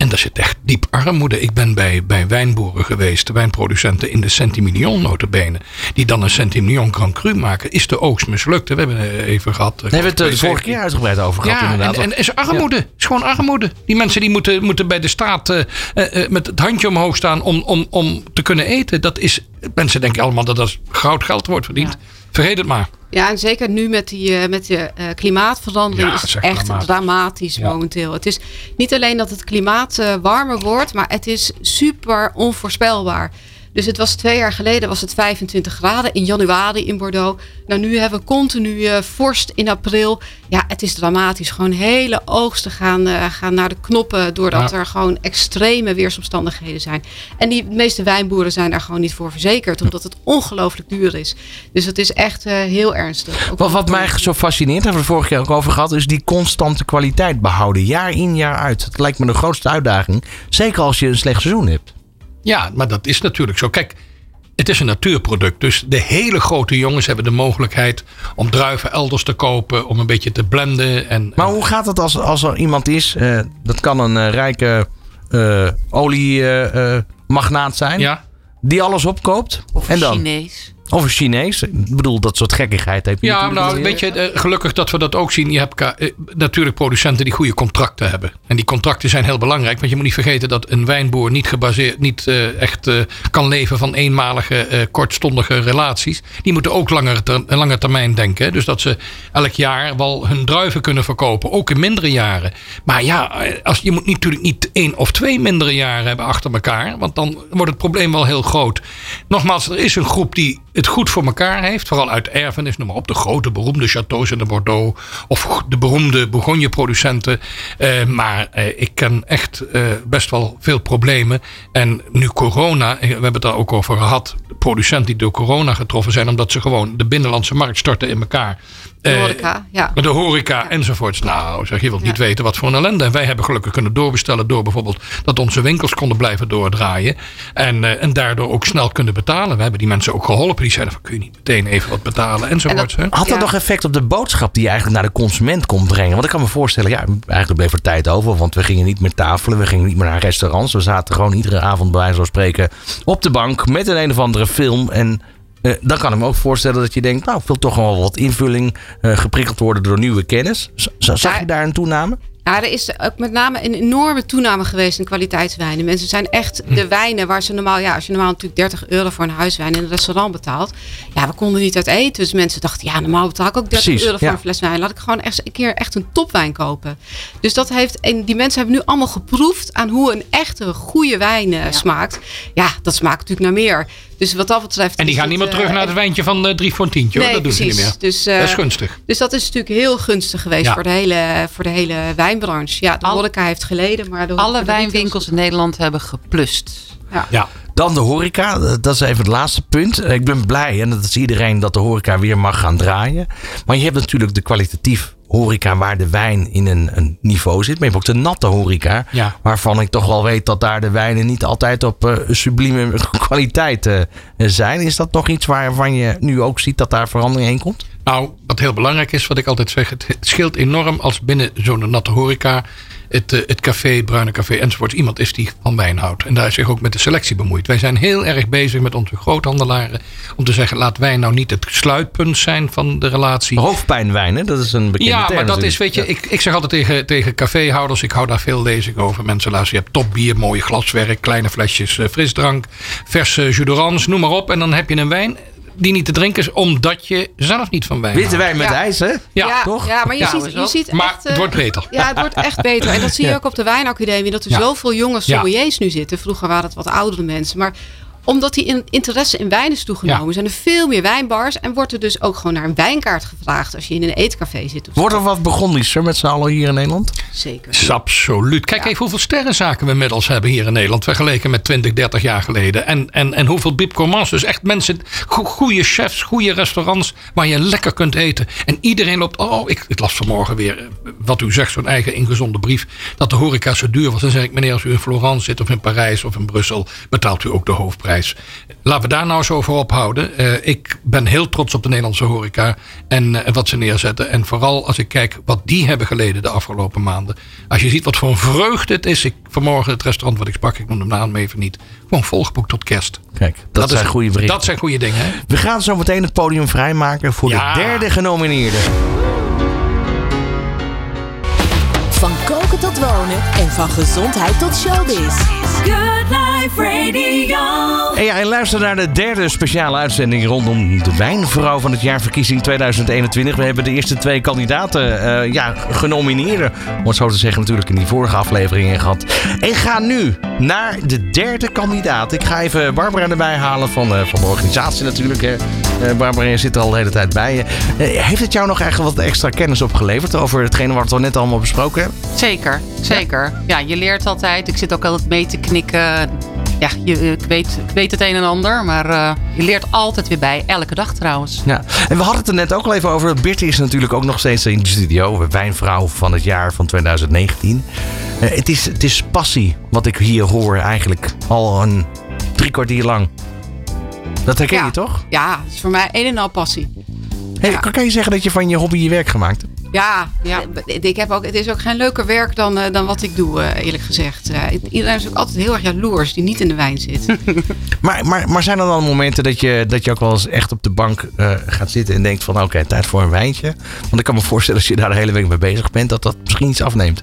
En daar zit echt diep armoede. Ik ben bij, bij wijnboeren geweest, de wijnproducenten in de Centimillion notabene. Die dan een Centimillion Grand Cru maken. Is de oogst mislukt? We hebben eh, even gehad. Hebben we het de vorige keer uitgebreid over gehad Ja, inderdaad. en, en is armoede. is gewoon armoede. Die mensen die moeten, moeten bij de staat eh, eh, eh, met het handje omhoog staan om, om, om te kunnen eten. Dat is, mensen denken allemaal dat dat goud geld wordt verdiend. Vergeet het maar. Ja, en zeker nu met, die, eh, met de eh, klimaatverandering Ja, is het echt dramatisch. dramatisch Ja. momenteel. Het is niet alleen dat het klimaat eh, warmer wordt, maar het is super onvoorspelbaar. Dus het was twee jaar geleden was het 25 graden in januari in Bordeaux. Nou, nu hebben we continu eh, vorst in april. Ja, het is dramatisch. Gewoon hele oogsten gaan, eh, gaan naar de knoppen doordat Ja. er gewoon extreme weersomstandigheden zijn. En die meeste wijnboeren zijn daar gewoon niet voor verzekerd, omdat het ongelooflijk duur is. Dus het is echt eh, heel ernstig. Ook Wat, mij zo fascineert, hebben we het vorige keer ook over gehad, is die constante kwaliteit behouden. Jaar in, jaar uit. Het lijkt me de grootste uitdaging. Zeker als je een slecht seizoen hebt. Ja, maar dat is natuurlijk zo. Kijk, het is een natuurproduct. Dus de hele grote jongens hebben de mogelijkheid om druiven elders te kopen. Om een beetje te blenden. En, Maar hoe gaat het als, als er iemand is, eh, dat kan een eh, rijke eh oliemagnaat zijn, ja, die alles opkoopt. Of en dan? Chinees. Of een Chinees. Ik bedoel, dat soort gekkigheid heb je Ja, nou, weet je, eh, gelukkig dat we dat ook zien. Je hebt eh, natuurlijk producenten die goede contracten hebben. En die contracten zijn heel belangrijk. Want je moet niet vergeten dat een wijnboer niet, gebaseerd, niet eh, echt kan leven van eenmalige, kortstondige relaties. Die moeten ook langer ter, lange termijn denken. hè. Dus dat ze elk jaar wel hun druiven kunnen verkopen. Ook in mindere jaren. Maar ja, als, je moet natuurlijk niet één of twee mindere jaren hebben achter elkaar. Want dan wordt het probleem wel heel groot. Nogmaals, er is een groep die het goed voor elkaar heeft. Vooral uit erfenis, noem maar op. De grote beroemde chateaus in de Bordeaux. Of de beroemde Bourgogne-producenten. Eh, maar eh, ik ken echt eh, best wel veel problemen. En nu corona, we hebben het daar ook over gehad. Producenten die door corona getroffen zijn. Omdat ze gewoon de binnenlandse markt storten in elkaar. De Eh, horeca, ja. de horeca enzovoorts. Nou, zeg, je wilt niet weten wat voor een ellende. En wij hebben gelukkig kunnen doorbestellen door bijvoorbeeld dat onze winkels konden blijven doordraaien. En, eh, en daardoor ook snel kunnen betalen. We hebben die mensen ook geholpen. Die zeiden van kun je niet meteen even wat betalen enzovoorts. hè? Had dat Ja. nog effect op de boodschap die je eigenlijk naar de consument kon brengen? Want ik kan me voorstellen, ja, eigenlijk bleef er tijd over. Want we gingen niet meer tafelen, we gingen niet meer naar restaurants. We zaten gewoon iedere avond bij wijze van spreken op de bank met een een of andere film. En eh, dan kan ik me ook voorstellen dat je denkt, nou, ik wil toch wel wat invulling eh, geprikkeld worden door nieuwe kennis. Z- zag je daar een toename? Ja, er is ook met name een enorme toename geweest in kwaliteitswijnen. Mensen zijn echt Hm. de wijnen waar ze normaal, ja, als je normaal natuurlijk 30 euro voor een huiswijn in een restaurant betaalt. Ja, we konden niet uit eten. Dus mensen dachten, ja, normaal betaal ik ook 30 Precies, euro voor ja. een fles wijn. Laat ik gewoon echt een keer echt een topwijn kopen. Dus dat heeft, en die mensen hebben nu allemaal geproefd aan hoe een echte goede wijn eh, smaakt. Ja, dat smaakt natuurlijk naar meer. Dus wat dat betreft. En die gaan niet meer het, terug eh, naar het wijntje van eh, drie voor een tientje. hoor. Nee, dat doen ze niet meer. Dus, eh, dat is gunstig. Dus dat is natuurlijk heel gunstig geweest Ja. voor, de hele, voor de hele wijnbranche. Ja, de Al- horeca heeft geleden, maar de, Alle wijnwinkels in Nederland hebben geplust. Ja. Dan de horeca, dat is even het laatste punt. Ik ben blij, en dat is iedereen, dat de horeca weer mag gaan draaien. Maar je hebt natuurlijk de kwalitatief horeca waar de wijn in een, een niveau zit. Maar je hebt ook de natte horeca, Ja. waarvan ik toch wel weet dat daar de wijnen niet altijd op eh, sublieme (laughs) kwaliteit eh, zijn. Is dat nog iets waarvan je nu ook ziet dat daar verandering heen komt? Nou, wat heel belangrijk is, wat ik altijd zeg, het, het scheelt enorm als binnen zo'n natte horeca, het, eh, het café, bruine café enzovoort, iemand is die van wijn houdt. En daar zich ook met de selectie bemoeit. Wij zijn heel erg bezig met onze groothandelaren om te zeggen, laat wijn nou niet het sluitpunt zijn van de relatie. Hoofdpijnwijn, hè? dat is een bekende Ja, term maar dat is, weet je, ik, ik zeg altijd tegen, tegen caféhouders, ik hou daar veel lezing over. Mensen luisteren, je hebt topbier, mooie glaswerk, kleine flesjes eh, frisdrank, verse jus noem maar op. En dan heb je een wijn die niet te drinken is, omdat je zelf niet van wijn Witte wijn met Ja. ijs, hè? Ja, Ja, toch? Ja, maar je, Ja, ziet, je ziet Maar echt... het eh, wordt beter. Ja, het wordt echt beter. En dat zie je (laughs) Ja. ook op de wijnacademie. Dat er Ja. zoveel jonge Ja. sommeliers nu zitten. Vroeger waren het wat oudere mensen. Maar omdat die in- interesse in wijn is toegenomen, Ja. zijn er veel meer wijnbars. En wordt er dus ook gewoon naar een wijnkaart gevraagd als je in een eetcafé zit. Wordt er wat Burgondischer met z'n allen hier in Nederland? Zeker. Absoluut. Kijk even hoeveel sterrenzaken we inmiddels hebben hier in Nederland. Vergeleken met 20, 30 jaar geleden. En, en, en hoeveel Bib Gourmands. Dus echt mensen, go- goede chefs, goede restaurants. Waar je lekker kunt eten. En iedereen loopt. Oh, ik, ik las vanmorgen weer. eh, Wat u zegt, zo'n eigen ingezonde brief. Dat de horeca zo duur was. Dan zeg ik, meneer, als u in Florence zit of in Parijs of in Brussel. betaalt u ook de hoofdprijs. Prijs. Laten we daar nou eens over ophouden. Eh, ik ben heel trots op de Nederlandse horeca en eh, wat ze neerzetten. En vooral als ik kijk wat die hebben geleden de afgelopen maanden. Als je ziet wat voor een vreugde het is. Ik vanmorgen het restaurant wat ik sprak, ik noem de naam even niet. Gewoon volgeboekt tot kerst. Kijk, dat, zijn is, goede berichten. Dat zijn goede dingen. Hè? We gaan zo meteen het podium vrijmaken voor Ja. de derde genomineerde. Van koken tot wonen en van gezondheid tot showbiz. Good Life. En ja, en luister naar de derde speciale uitzending rondom de wijnvrouw van het jaar verkiezing 2021. We hebben de eerste twee kandidaten eh, ja, genomineerden, om het zo te zeggen, natuurlijk in die vorige afleveringen gehad. En ga nu naar de derde kandidaat. Ik ga even Barbara erbij halen van, eh, van de organisatie natuurlijk. Hè. Eh, Barbara, je zit er al de hele tijd bij. Eh, heeft het jou nog eigenlijk wat extra kennis opgeleverd over hetgene wat we net allemaal besproken hebben? Zeker, zeker. Ja. je leert altijd. Ik zit ook altijd mee te knikken. Ja, je, ik, weet, ik weet het een en ander, maar eh, je leert altijd weer bij. Elke dag trouwens. Ja, en we hadden het er net ook al even over. Birte is natuurlijk ook nog steeds in de studio. Wijnvrouw van het jaar van 2019. Eh, het, is, het is passie wat ik hier hoor eigenlijk al een drie kwartier lang. Dat herken Ja. je toch? Ja, het is voor mij een en al passie. Hey, Ja. kan, je zeggen dat je van je hobby je werk gemaakt hebt? Ja, ja. Ik heb ook, het is ook geen leuker werk dan, eh, dan wat ik doe, eh, eerlijk gezegd. Eh, iedereen is ook altijd heel erg jaloers die niet in de wijn zit. (laughs) Maar, maar, maar zijn er dan momenten dat je, dat je ook wel eens echt op de bank gaat zitten en denkt van oké, tijd voor een wijntje? Want ik kan me voorstellen als je daar de hele week mee bezig bent, dat dat misschien iets afneemt.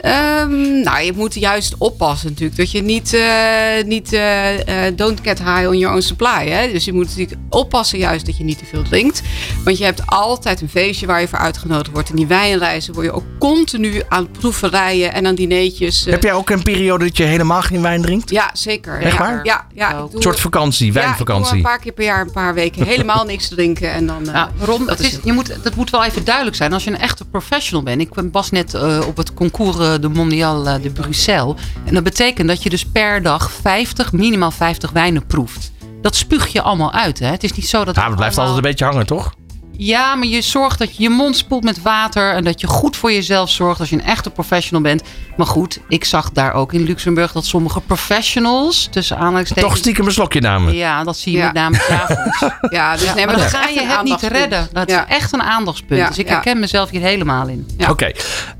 Ehm, nou, je moet juist oppassen natuurlijk. Dat je niet, eh, niet eh, eh, don't get high on your own supply. Hè? Dus je moet natuurlijk oppassen juist dat je niet te veel drinkt. Want je hebt altijd een feestje waar je voor uitgenodigd wordt. En die wijnreizen word je ook continu aan proeverijen en aan dineetjes. Heb jij ook een periode dat je helemaal geen wijn drinkt? Ja, zeker. Echt ja. waar? Ja, ja. Ook. ik doe- Een soort vakantie, Ja, ik wijnvakantie. doe een paar keer per jaar, een paar weken helemaal niks drinken. En dan, eh, Ja, Ron, dat is is, je moet, dat moet wel even duidelijk zijn. Als je een echte professional bent. Ik was net eh, op het concours de Mondial eh, de Bruxelles. En dat betekent dat je dus per dag 50, minimaal 50 wijnen proeft. Dat spuug je allemaal uit. Hè? Het is niet zo dat. Ja, maar het blijft allemaal- altijd een beetje hangen, toch? Ja, maar je zorgt dat je je mond spoelt met water. En dat je goed voor jezelf zorgt als je een echte professional bent. Maar goed, ik zag daar ook in Luxemburg dat sommige professionals. tussen aanhalingstekens. Toch stiekem een slokje namen. Ja, dat zie je Ja. met name s'avonds. (laughs) ja, dus nee, maar dan ga je het niet redden. Dat Ja. is echt een aandachtspunt. Ja, dus ik ja. herken mezelf hier helemaal in. Ja. Oké.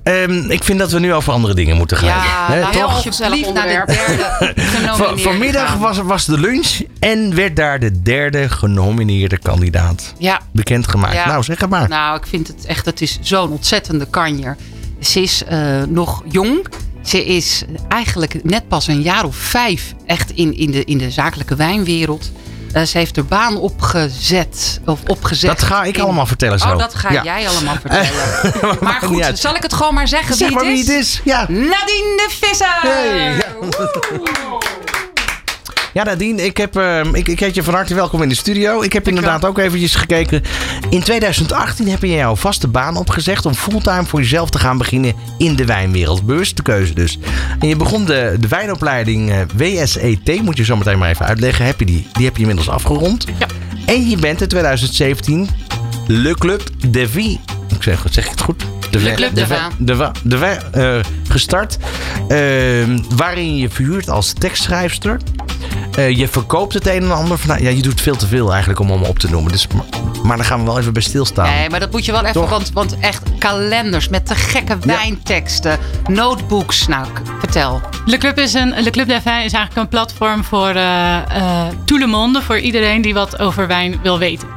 Ehm, ik vind dat we nu over andere dingen moeten gaan. Ja, nou, toch? alsjeblieft naar de derde (laughs) vanmiddag was, was de lunch en werd daar de derde genomineerde kandidaat Ja, bekendgemaakt. Ja. Nou, zeg het maar. nou, ik vind het echt, het is zo'n ontzettende kanjer. Ze is eh, nog jong. Ze is eigenlijk net pas een jaar of vijf echt in, in, de, in de zakelijke wijnwereld. Eh, ze heeft er baan opgezet. Of opgezet Dat ga ik in- allemaal vertellen zo. Oh, dat ga Ja. jij allemaal (laughs) vertellen. maar goed, zal ik het gewoon maar zeggen Zeg wie maar het wie is? het is. Ja. Nadine de Visser! Hey, ja. Ja, Nadine, ik, heb, ehm, ik, ik heet je van harte welkom in de studio. Ik heb inderdaad ook eventjes gekeken. In 2018 heb je jouw vaste baan opgezegd om fulltime voor jezelf te gaan beginnen in de wijnwereld. Bewuste keuze dus. En je begon de, de wijnopleiding eh, WSET, moet je zo meteen maar even uitleggen. Heb je die, die heb je inmiddels afgerond. Ja. En je bent in 2017 Le Club de Vie. Ik zeg, zeg ik het goed? De Le Club de de, de Vin, eh, gestart. Ehm, waarin je verhuurt als tekstschrijfster. Eh, je verkoopt het een en ander. Van, nou, ja, je doet veel te veel eigenlijk om allemaal op te noemen. Dus, maar, maar daar gaan we wel even bij stilstaan. Nee, maar dat moet je wel even, want, want echt kalenders met te gekke wijnteksten, notebooks. Nou, vertel. Le Club, is een, Le Club des Vins is eigenlijk een platform voor eh eh, tout le monde. Voor iedereen die wat over wijn wil weten.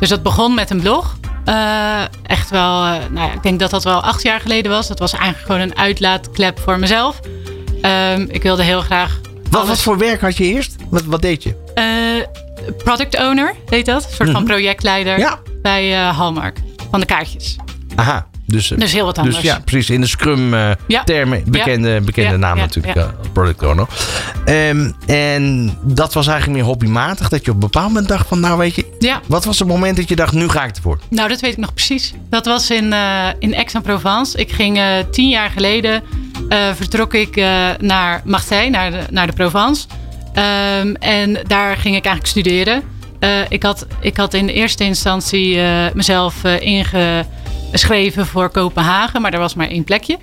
Dus dat begon met een blog. Eh, echt wel, eh, nou ja, ik denk dat dat wel acht jaar geleden was. Dat was eigenlijk gewoon een uitlaatklep voor mezelf. Ehm, ik wilde heel graag. Wat, voor werk had je eerst? Wat, wat deed je? Eh, product owner heet dat. Een soort van projectleider Mhm. Ja. bij eh Hallmark. Van de kaartjes. Aha. Dus, eh, Dus heel wat anders. Dus ja, precies. In de Scrum eh, Ja. Bekende, bekende naam natuurlijk. ja. eh, product owner. Ehm, en dat was eigenlijk meer hobbymatig. Dat je op een bepaald moment dacht van nou weet je. Wat was het moment dat je dacht nu ga ik ervoor? Nou, dat weet ik nog precies. Dat was in, in Aix-en-Provence. Ik ging tien jaar geleden, vertrok ik naar Marseille, naar de, naar de Provence. Ehm, en daar ging ik eigenlijk studeren. Ik, had, ik had in eerste instantie mezelf eh, ingeschreven voor Kopenhagen, maar er was maar één plekje.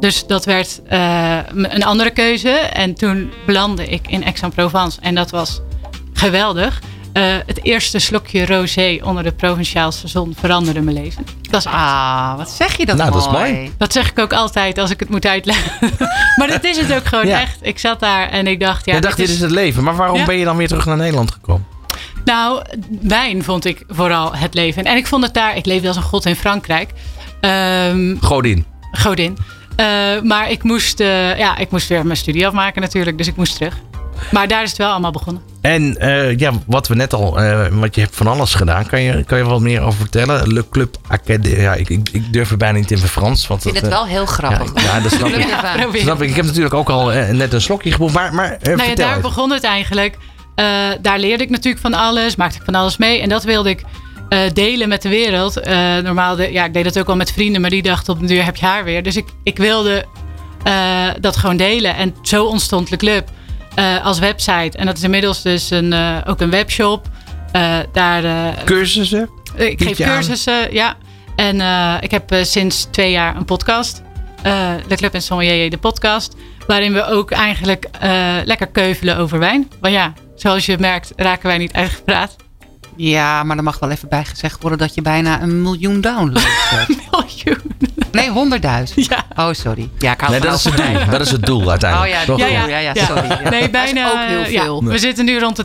Dus dat werd eh, een andere keuze. En toen belandde ik in Aix-en-Provence. En dat was geweldig. Eh, het eerste slokje rosé onder de provinciaalse zon veranderde mijn leven. Dat is echt. Ah, wat zeg je dat Nou, dat is mooi. Dat zeg ik ook altijd als ik het moet uitleggen. (laughs) maar dat is het ook gewoon Ja. echt. Ik zat daar en ik dacht, ja, Je dacht, dit is het leven. Maar waarom Ja. ben je dan weer terug naar Nederland gekomen? Nou, wijn vond ik vooral het leven. En ik vond het daar, ik leefde als een god in Frankrijk. Ehm, Godin. godin. Eh, maar ik moest, eh, ja, ik moest weer mijn studie afmaken natuurlijk. Dus ik moest terug. Maar daar is het wel allemaal begonnen. En eh, ja, wat we net al, eh, want je hebt van alles gedaan. Kan je, kan je wat meer over vertellen? Le Club Académie. Ja, ik, ik, ik durf het bijna niet in het Frans. Want Ik vind dat, het wel heel grappig. Ja, ja, dat snap ik. Ja. Snap ik. Ik heb natuurlijk ook al net een slokje geboekt. Maar, maar nou ja, vertel daar even. begon het eigenlijk. Eh, daar leerde ik natuurlijk van alles, maakte ik van alles mee. En dat wilde ik eh, delen met de wereld. Eh, normaal, de, ja, ik deed dat ook al met vrienden, maar die dachten op de duur heb je haar weer. Dus ik, ik wilde dat gewoon delen. En zo ontstond de club als website. En dat is inmiddels dus een, ook een webshop. Daar, Cursussen? ik geef aan? cursussen, ja. En ik heb sinds twee jaar een podcast. Eh de Club en Sommelier, de podcast. Waarin we ook eigenlijk eh, lekker keuvelen over wijn. Want ja, zoals je merkt raken wij niet uitgepraat. Ja, maar er mag wel even bij gezegd worden dat je bijna een miljoen downloads (laughs) hebt. Miljoen. Nee, honderdduizend. Ja. Oh, sorry. Ja, ik hou Nee, dat is het doel. Dat is het doel Oh uiteindelijk. ja, Toch? ja, Ja, ja, sorry. Ja. Nee, Dat bijna. is ook heel ja. veel. We zitten nu rond de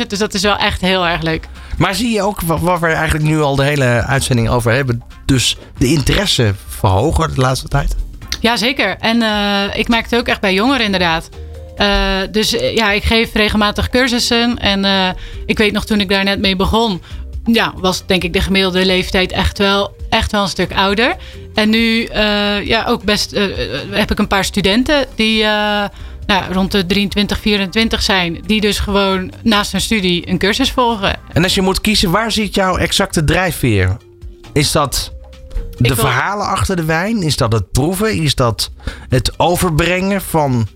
80.000, dus dat is wel echt heel erg leuk. Maar zie je ook wat, we eigenlijk nu al de hele uitzending over hebben? Dus de interesse verhogen de laatste tijd? Jazeker. En eh, ik merk het ook echt bij jongeren inderdaad. Eh, dus eh, ja, ik geef regelmatig cursussen. En ik weet nog toen ik daar net mee begon... Ja, was denk ik de gemiddelde leeftijd echt wel, echt wel een stuk ouder. En nu ja, ook best, heb ik een paar studenten die nou, rond de 23, 24 zijn. Die dus gewoon naast hun studie een cursus volgen. En als je moet kiezen, waar zit jouw exacte drijfveer? Is dat de wil- verhalen achter de wijn? Is dat het proeven? Is dat het overbrengen van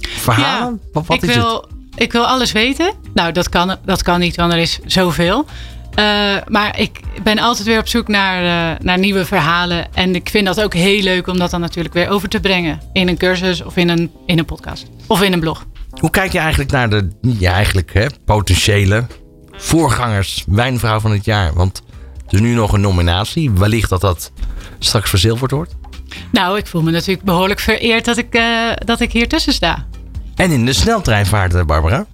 verhalen? wat wat ik, is het? wil, ik wil alles weten. Nou, dat kan, dat kan niet, want er is zoveel. Eh, maar ik ben altijd weer op zoek naar, eh, naar nieuwe verhalen. En ik vind dat ook heel leuk om dat dan natuurlijk weer over te brengen. In een cursus of in een, in een podcast. Of in een blog. Hoe kijk je eigenlijk naar de ja, eigenlijk, hè, potentiële voorgangers wijnvrouw van het jaar? Want er is nu nog een nominatie. Wellicht dat dat straks verzilverd wordt. Nou, ik voel me natuurlijk behoorlijk vereerd dat ik, eh, dat ik hier tussen sta. En in de sneltreinvaart, Barbara.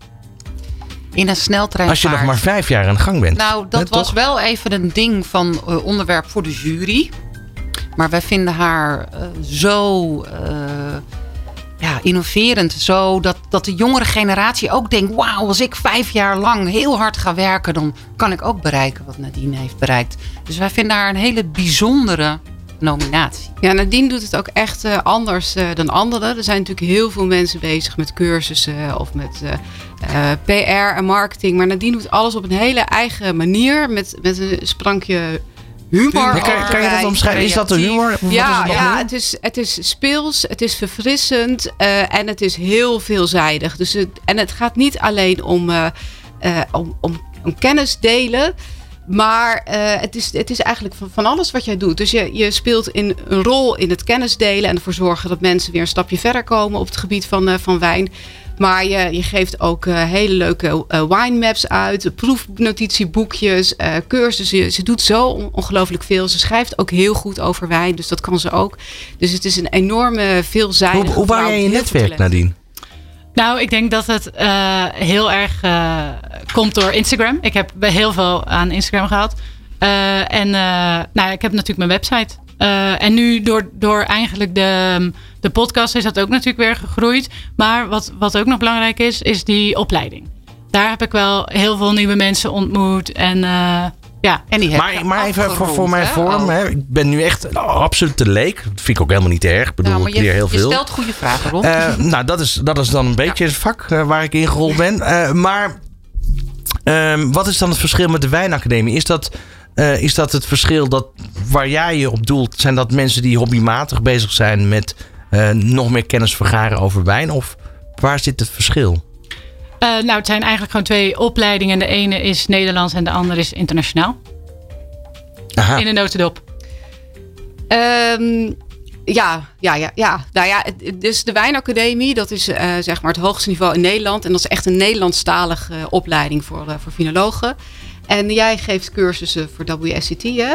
In een sneltrein. Als je nog maar vijf jaar aan de gang bent. Nou, dat was toch? wel even een ding van eh, onderwerp voor de jury. Maar wij vinden haar eh, zo eh, ja, innoverend. Zo dat, dat de jongere generatie ook denkt: wauw, als ik vijf jaar lang heel hard ga werken, dan kan ik ook bereiken wat Nadine heeft bereikt. Dus wij vinden haar een hele bijzondere nominatie. Ja, Nadine doet het ook echt eh, anders eh, dan anderen. Er zijn natuurlijk heel veel mensen bezig met cursussen of met eh, eh, PR en marketing. Maar Nadine doet alles op een hele eigen manier. Met, met een sprankje humor. Ja, kan, kan je dat omschrijven? Is dat de humor? Wat Ja, het ja het, is, het is speels, het is verfrissend eh, en het is heel veelzijdig. Dus het, en het gaat niet alleen om, eh, eh, om, om, om kennis delen. Maar eh, het, is, het is eigenlijk van, van alles wat jij doet. Dus je, je speelt in, een rol in het kennis delen en ervoor zorgen dat mensen weer een stapje verder komen op het gebied van, eh, van wijn. Maar je, je geeft ook eh, hele leuke wine maps uit, proefnotitieboekjes, cursussen. Ze doet zo on- ongelooflijk veel. Ze schrijft ook heel goed over wijn, dus dat kan ze ook. Dus het is een enorme veelzijdige Hoe, hoe bouw vrouw jij je netwerk. Nadine? Nou, ik denk dat het eh, heel erg eh, komt door Instagram. Ik heb heel veel aan Instagram gehad. Eh, en nou, ik heb natuurlijk mijn website. En nu door, door eigenlijk de, de podcast is dat ook natuurlijk weer gegroeid. Maar wat, wat ook nog belangrijk is, is die opleiding. Daar heb ik wel heel veel nieuwe mensen ontmoet. En ja, En die je Maar, maar even voor, voor mijn hè? vorm. Oh. Hè. Ik ben nu echt absoluut te leek. Dat vind ik ook helemaal niet erg. Ik bedoel, Nou, ik je, leer heel je veel. stelt goede vragen, Ron. Eh, nou, dat is, dat is dan een beetje het vak eh, waar ik ingerold ben. (laughs) Eh, maar ehm, wat is dan het verschil met de wijnacademie? Is dat, is dat het verschil dat waar jij je op doelt? Zijn dat mensen die hobbymatig bezig zijn met nog meer kennis vergaren over wijn? Of waar zit het verschil? Eh, nou, het zijn eigenlijk gewoon twee opleidingen. De ene is Nederlands en de andere is internationaal. Aha. In een notendop. Ehm, Ja, ja, ja, ja. Nou ja, het- dus de Wijnacademie, dat is eh, zeg maar het hoogste niveau in Nederland. En dat is echt een Nederlandstalige eh, opleiding voor, eh, voor finologen. En jij geeft cursussen voor WSCT, hè?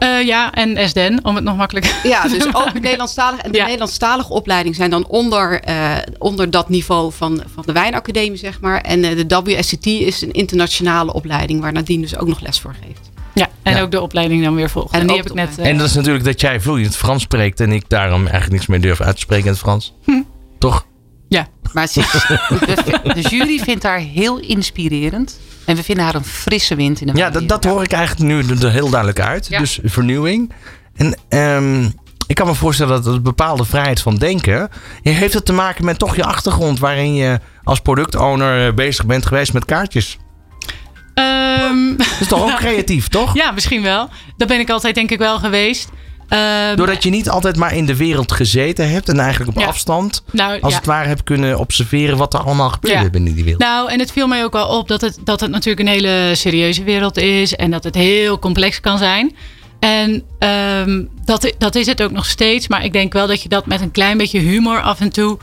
Eh, ja, en SDN, om het nog makkelijker Ja, (laughs) te dus ook maken. Nederlandstalig. En de Ja. Nederlandstalige opleiding zijn dan onder, eh, onder dat niveau van, van de Wijnacademie, zeg maar. En eh, de WSCT is een internationale opleiding waar Nadine dus ook nog les voor geeft. Ja, en Ja. ook de opleiding dan weer volgen. En En, die ook heb ik net. En dat is natuurlijk dat jij vloeiend Frans spreekt en ik daarom eigenlijk niks meer durf uit te spreken in het Frans. Hm. Toch? ja. Maar is- (laughs) de, de jury vindt haar heel inspirerend. En we vinden haar een frisse wind in de Ja, dat, dat hoor ik eigenlijk nu er heel duidelijk uit. Ja. Dus vernieuwing. En ehm, ik kan me voorstellen dat een bepaalde vrijheid van denken. Heeft het te maken met toch je achtergrond waarin je als productowner eh, bezig bent geweest met kaartjes? Ehm, Dat is toch ook (laughs) creatief, toch? ja, misschien wel. Dat ben ik altijd denk ik wel geweest. Ehm, Doordat je niet altijd maar in de wereld gezeten hebt en eigenlijk op Ja. afstand, nou, als ja. het ware, hebt kunnen observeren wat er allemaal gebeurde Ja. binnen die wereld. Nou, en het viel mij ook wel op dat het, dat het natuurlijk een hele serieuze wereld is. En dat het heel complex kan zijn. En ehm, dat, dat is het ook nog steeds. Maar ik denk wel dat je dat met een klein beetje humor af en toe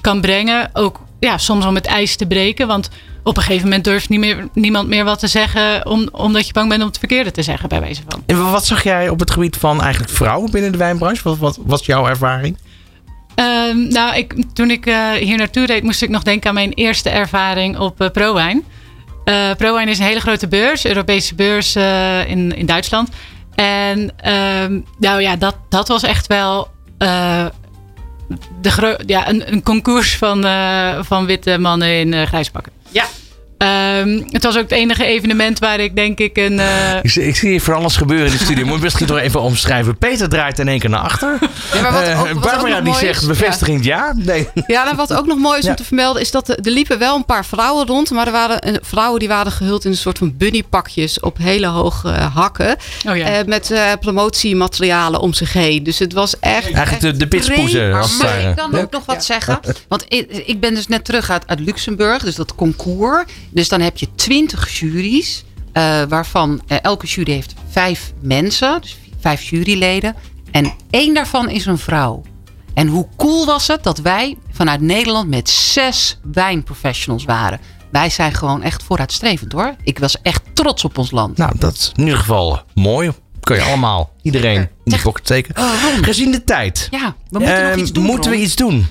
kan brengen. Ook ja, soms om het ijs te breken. Want op een gegeven moment durft niet meer, niemand meer wat te zeggen. Om, omdat je bang bent om het verkeerde te zeggen, bij wijze van. En wat zag jij op het gebied van eigenlijk vrouwen binnen de wijnbranche? Wat, wat was jouw ervaring? Ehm, nou, ik, toen ik eh, hier naartoe reed, moest ik nog denken aan mijn eerste ervaring op eh ProWijn. Eh ProWijn is een hele grote beurs, Europese beurs in, in Duitsland. En ehm, nou ja, dat, dat was echt wel de ja, een, een concours van, eh, van witte mannen in eh grijs pakken. Ja. Ehm, het was ook het enige evenement waar ik denk ik een... eh, Ik, zie- ik zie hier van alles gebeuren in de studio. Moet ik misschien toch even omschrijven. Peter draait in één keer naar achter. Ja, maar wat Eh, ook- wat Barbara die zegt bevestigend ja. Nee. Ja, nou, wat ook nog mooi is Ja. om te vermelden, is dat er, er liepen wel een paar vrouwen rond. Maar er waren vrouwen die waren gehuld in een soort van bunnypakjes op hele hoge eh, hakken. oh ja. eh, met eh, promotiematerialen om zich heen. Dus het was echt. Eigenlijk de, de pitspoezen. Maar Als ware. ik dan Ja. ook nog wat zeggen? Want ik, ik ben dus net terug uit, uit Luxemburg, dus dat concours. Dus dan heb je twintig juries, eh, waarvan eh, elke jury heeft vijf mensen, dus vijf juryleden. En één daarvan is een vrouw. En hoe cool was het dat wij vanuit Nederland met zes wijnprofessionals waren. Wij zijn gewoon echt vooruitstrevend hoor. Ik was echt trots op ons land. Nou, dat is in ieder geval mooi. Kun je allemaal, iedereen in Zeg- pocket steken. Oh. Gezien de tijd. Ja, we moeten nog ehm, iets doen. moeten we Ron. iets doen?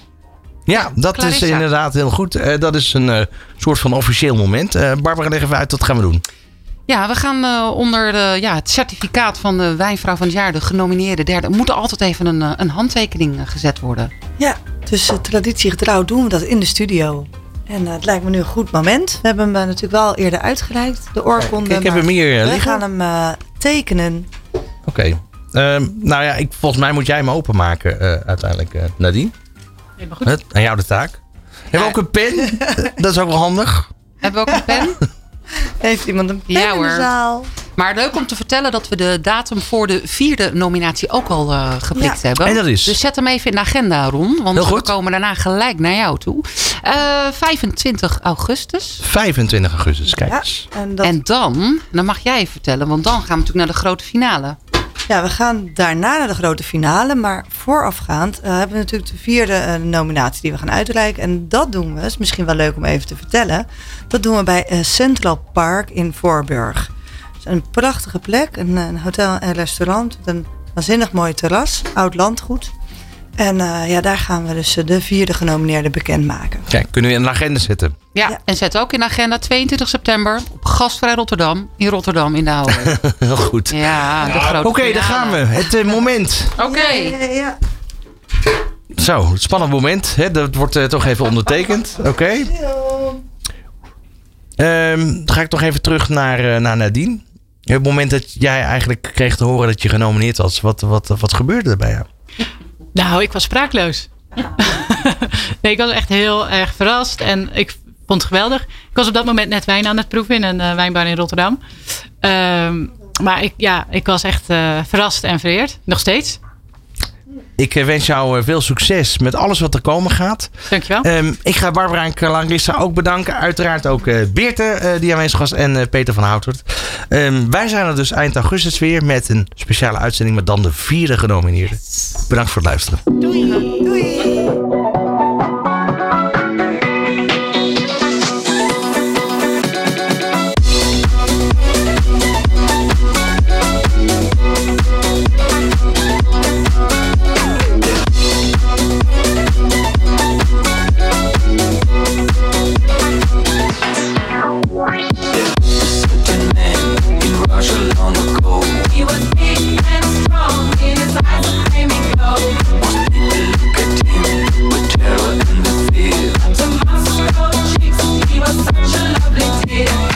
Ja, dat is inderdaad heel goed. Eh, dat is een eh, soort van officieel moment. Eh, Barbara, leg even uit, wat gaan we doen? Ja, we gaan eh, onder de, ja, het certificaat van de wijnvrouw van het jaar, de genomineerde derde, moet er altijd even een, een handtekening gezet worden. Ja, dus uh, traditiegetrouw doen we dat in de studio. En uh, het lijkt me nu een goed moment. We hebben hem uh, natuurlijk wel eerder uitgereikt, de oorkonde. ik heb hem hier We liggen. gaan hem uh, tekenen. Oké. Okay. Uh, nou ja, ik, volgens mij moet jij hem openmaken uh, uiteindelijk, uh, Goed. Het, aan jou de taak. Hebben we ook een pen? (laughs) dat is ook wel handig. Hebben we ook een pen? (laughs) Heeft iemand een pen Ja, in de hoor. zaal? Maar leuk om te vertellen dat we de datum voor de vierde nominatie ook al uh, geprikt Ja. hebben. En dat is? Dus zet hem even in de agenda, Ron. Want we komen daarna gelijk naar jou toe. Uh, 25 augustus. 25 augustus, kijk Ja, eens. en dat, En dan, dan mag jij vertellen, want dan gaan we natuurlijk naar de grote finale. Ja, we gaan daarna naar de grote finale. Maar voorafgaand uh, hebben we natuurlijk de vierde uh, nominatie die we gaan uitreiken. En dat doen we, is misschien wel leuk om even te vertellen. Dat doen we bij uh, Central Park in Voorburg. Is een prachtige plek, een, een hotel en restaurant met een waanzinnig mooi terras, oud landgoed. En uh, ja, daar gaan we dus de vierde genomineerde bekendmaken. Kijk, kunnen we in de agenda zetten. Ja, Ja. en zet ook in de agenda 22 september op Gastvrij Rotterdam. In Rotterdam, in de Oude. (laughs) Heel goed. Ja, de grote Oké, daar gaan we. Het uh, moment. Oké. Ja, ja. Zo, spannend moment. Hè? Dat wordt uh, toch even ondertekend. Oké. Okay. Um, dan ga ik toch even terug naar, uh, naar Nadine. Op het moment dat jij eigenlijk kreeg te horen dat je genomineerd was, wat, wat, wat gebeurde er bij jou? Nou, ik was spraakloos. (laughs) nee, ik was echt heel erg verrast en ik vond het geweldig. Ik was op dat moment net wijn aan het proeven in een uh, wijnbar in Rotterdam. Um, maar ik, ja, ik was echt uh, verrast en vereerd. Nog steeds. Ik eh, wens jou eh, veel succes met alles wat er komen gaat. Dankjewel. Ehm, ik ga Barbara en Carla ook bedanken. Uiteraard ook eh Beerte eh, die aanwezig was en eh, Peter van Houtert. Ehm, wij zijn er dus eind augustus weer met een speciale uitzending met dan de vierde genomineerden. Bedankt voor het luisteren. Doei. complicated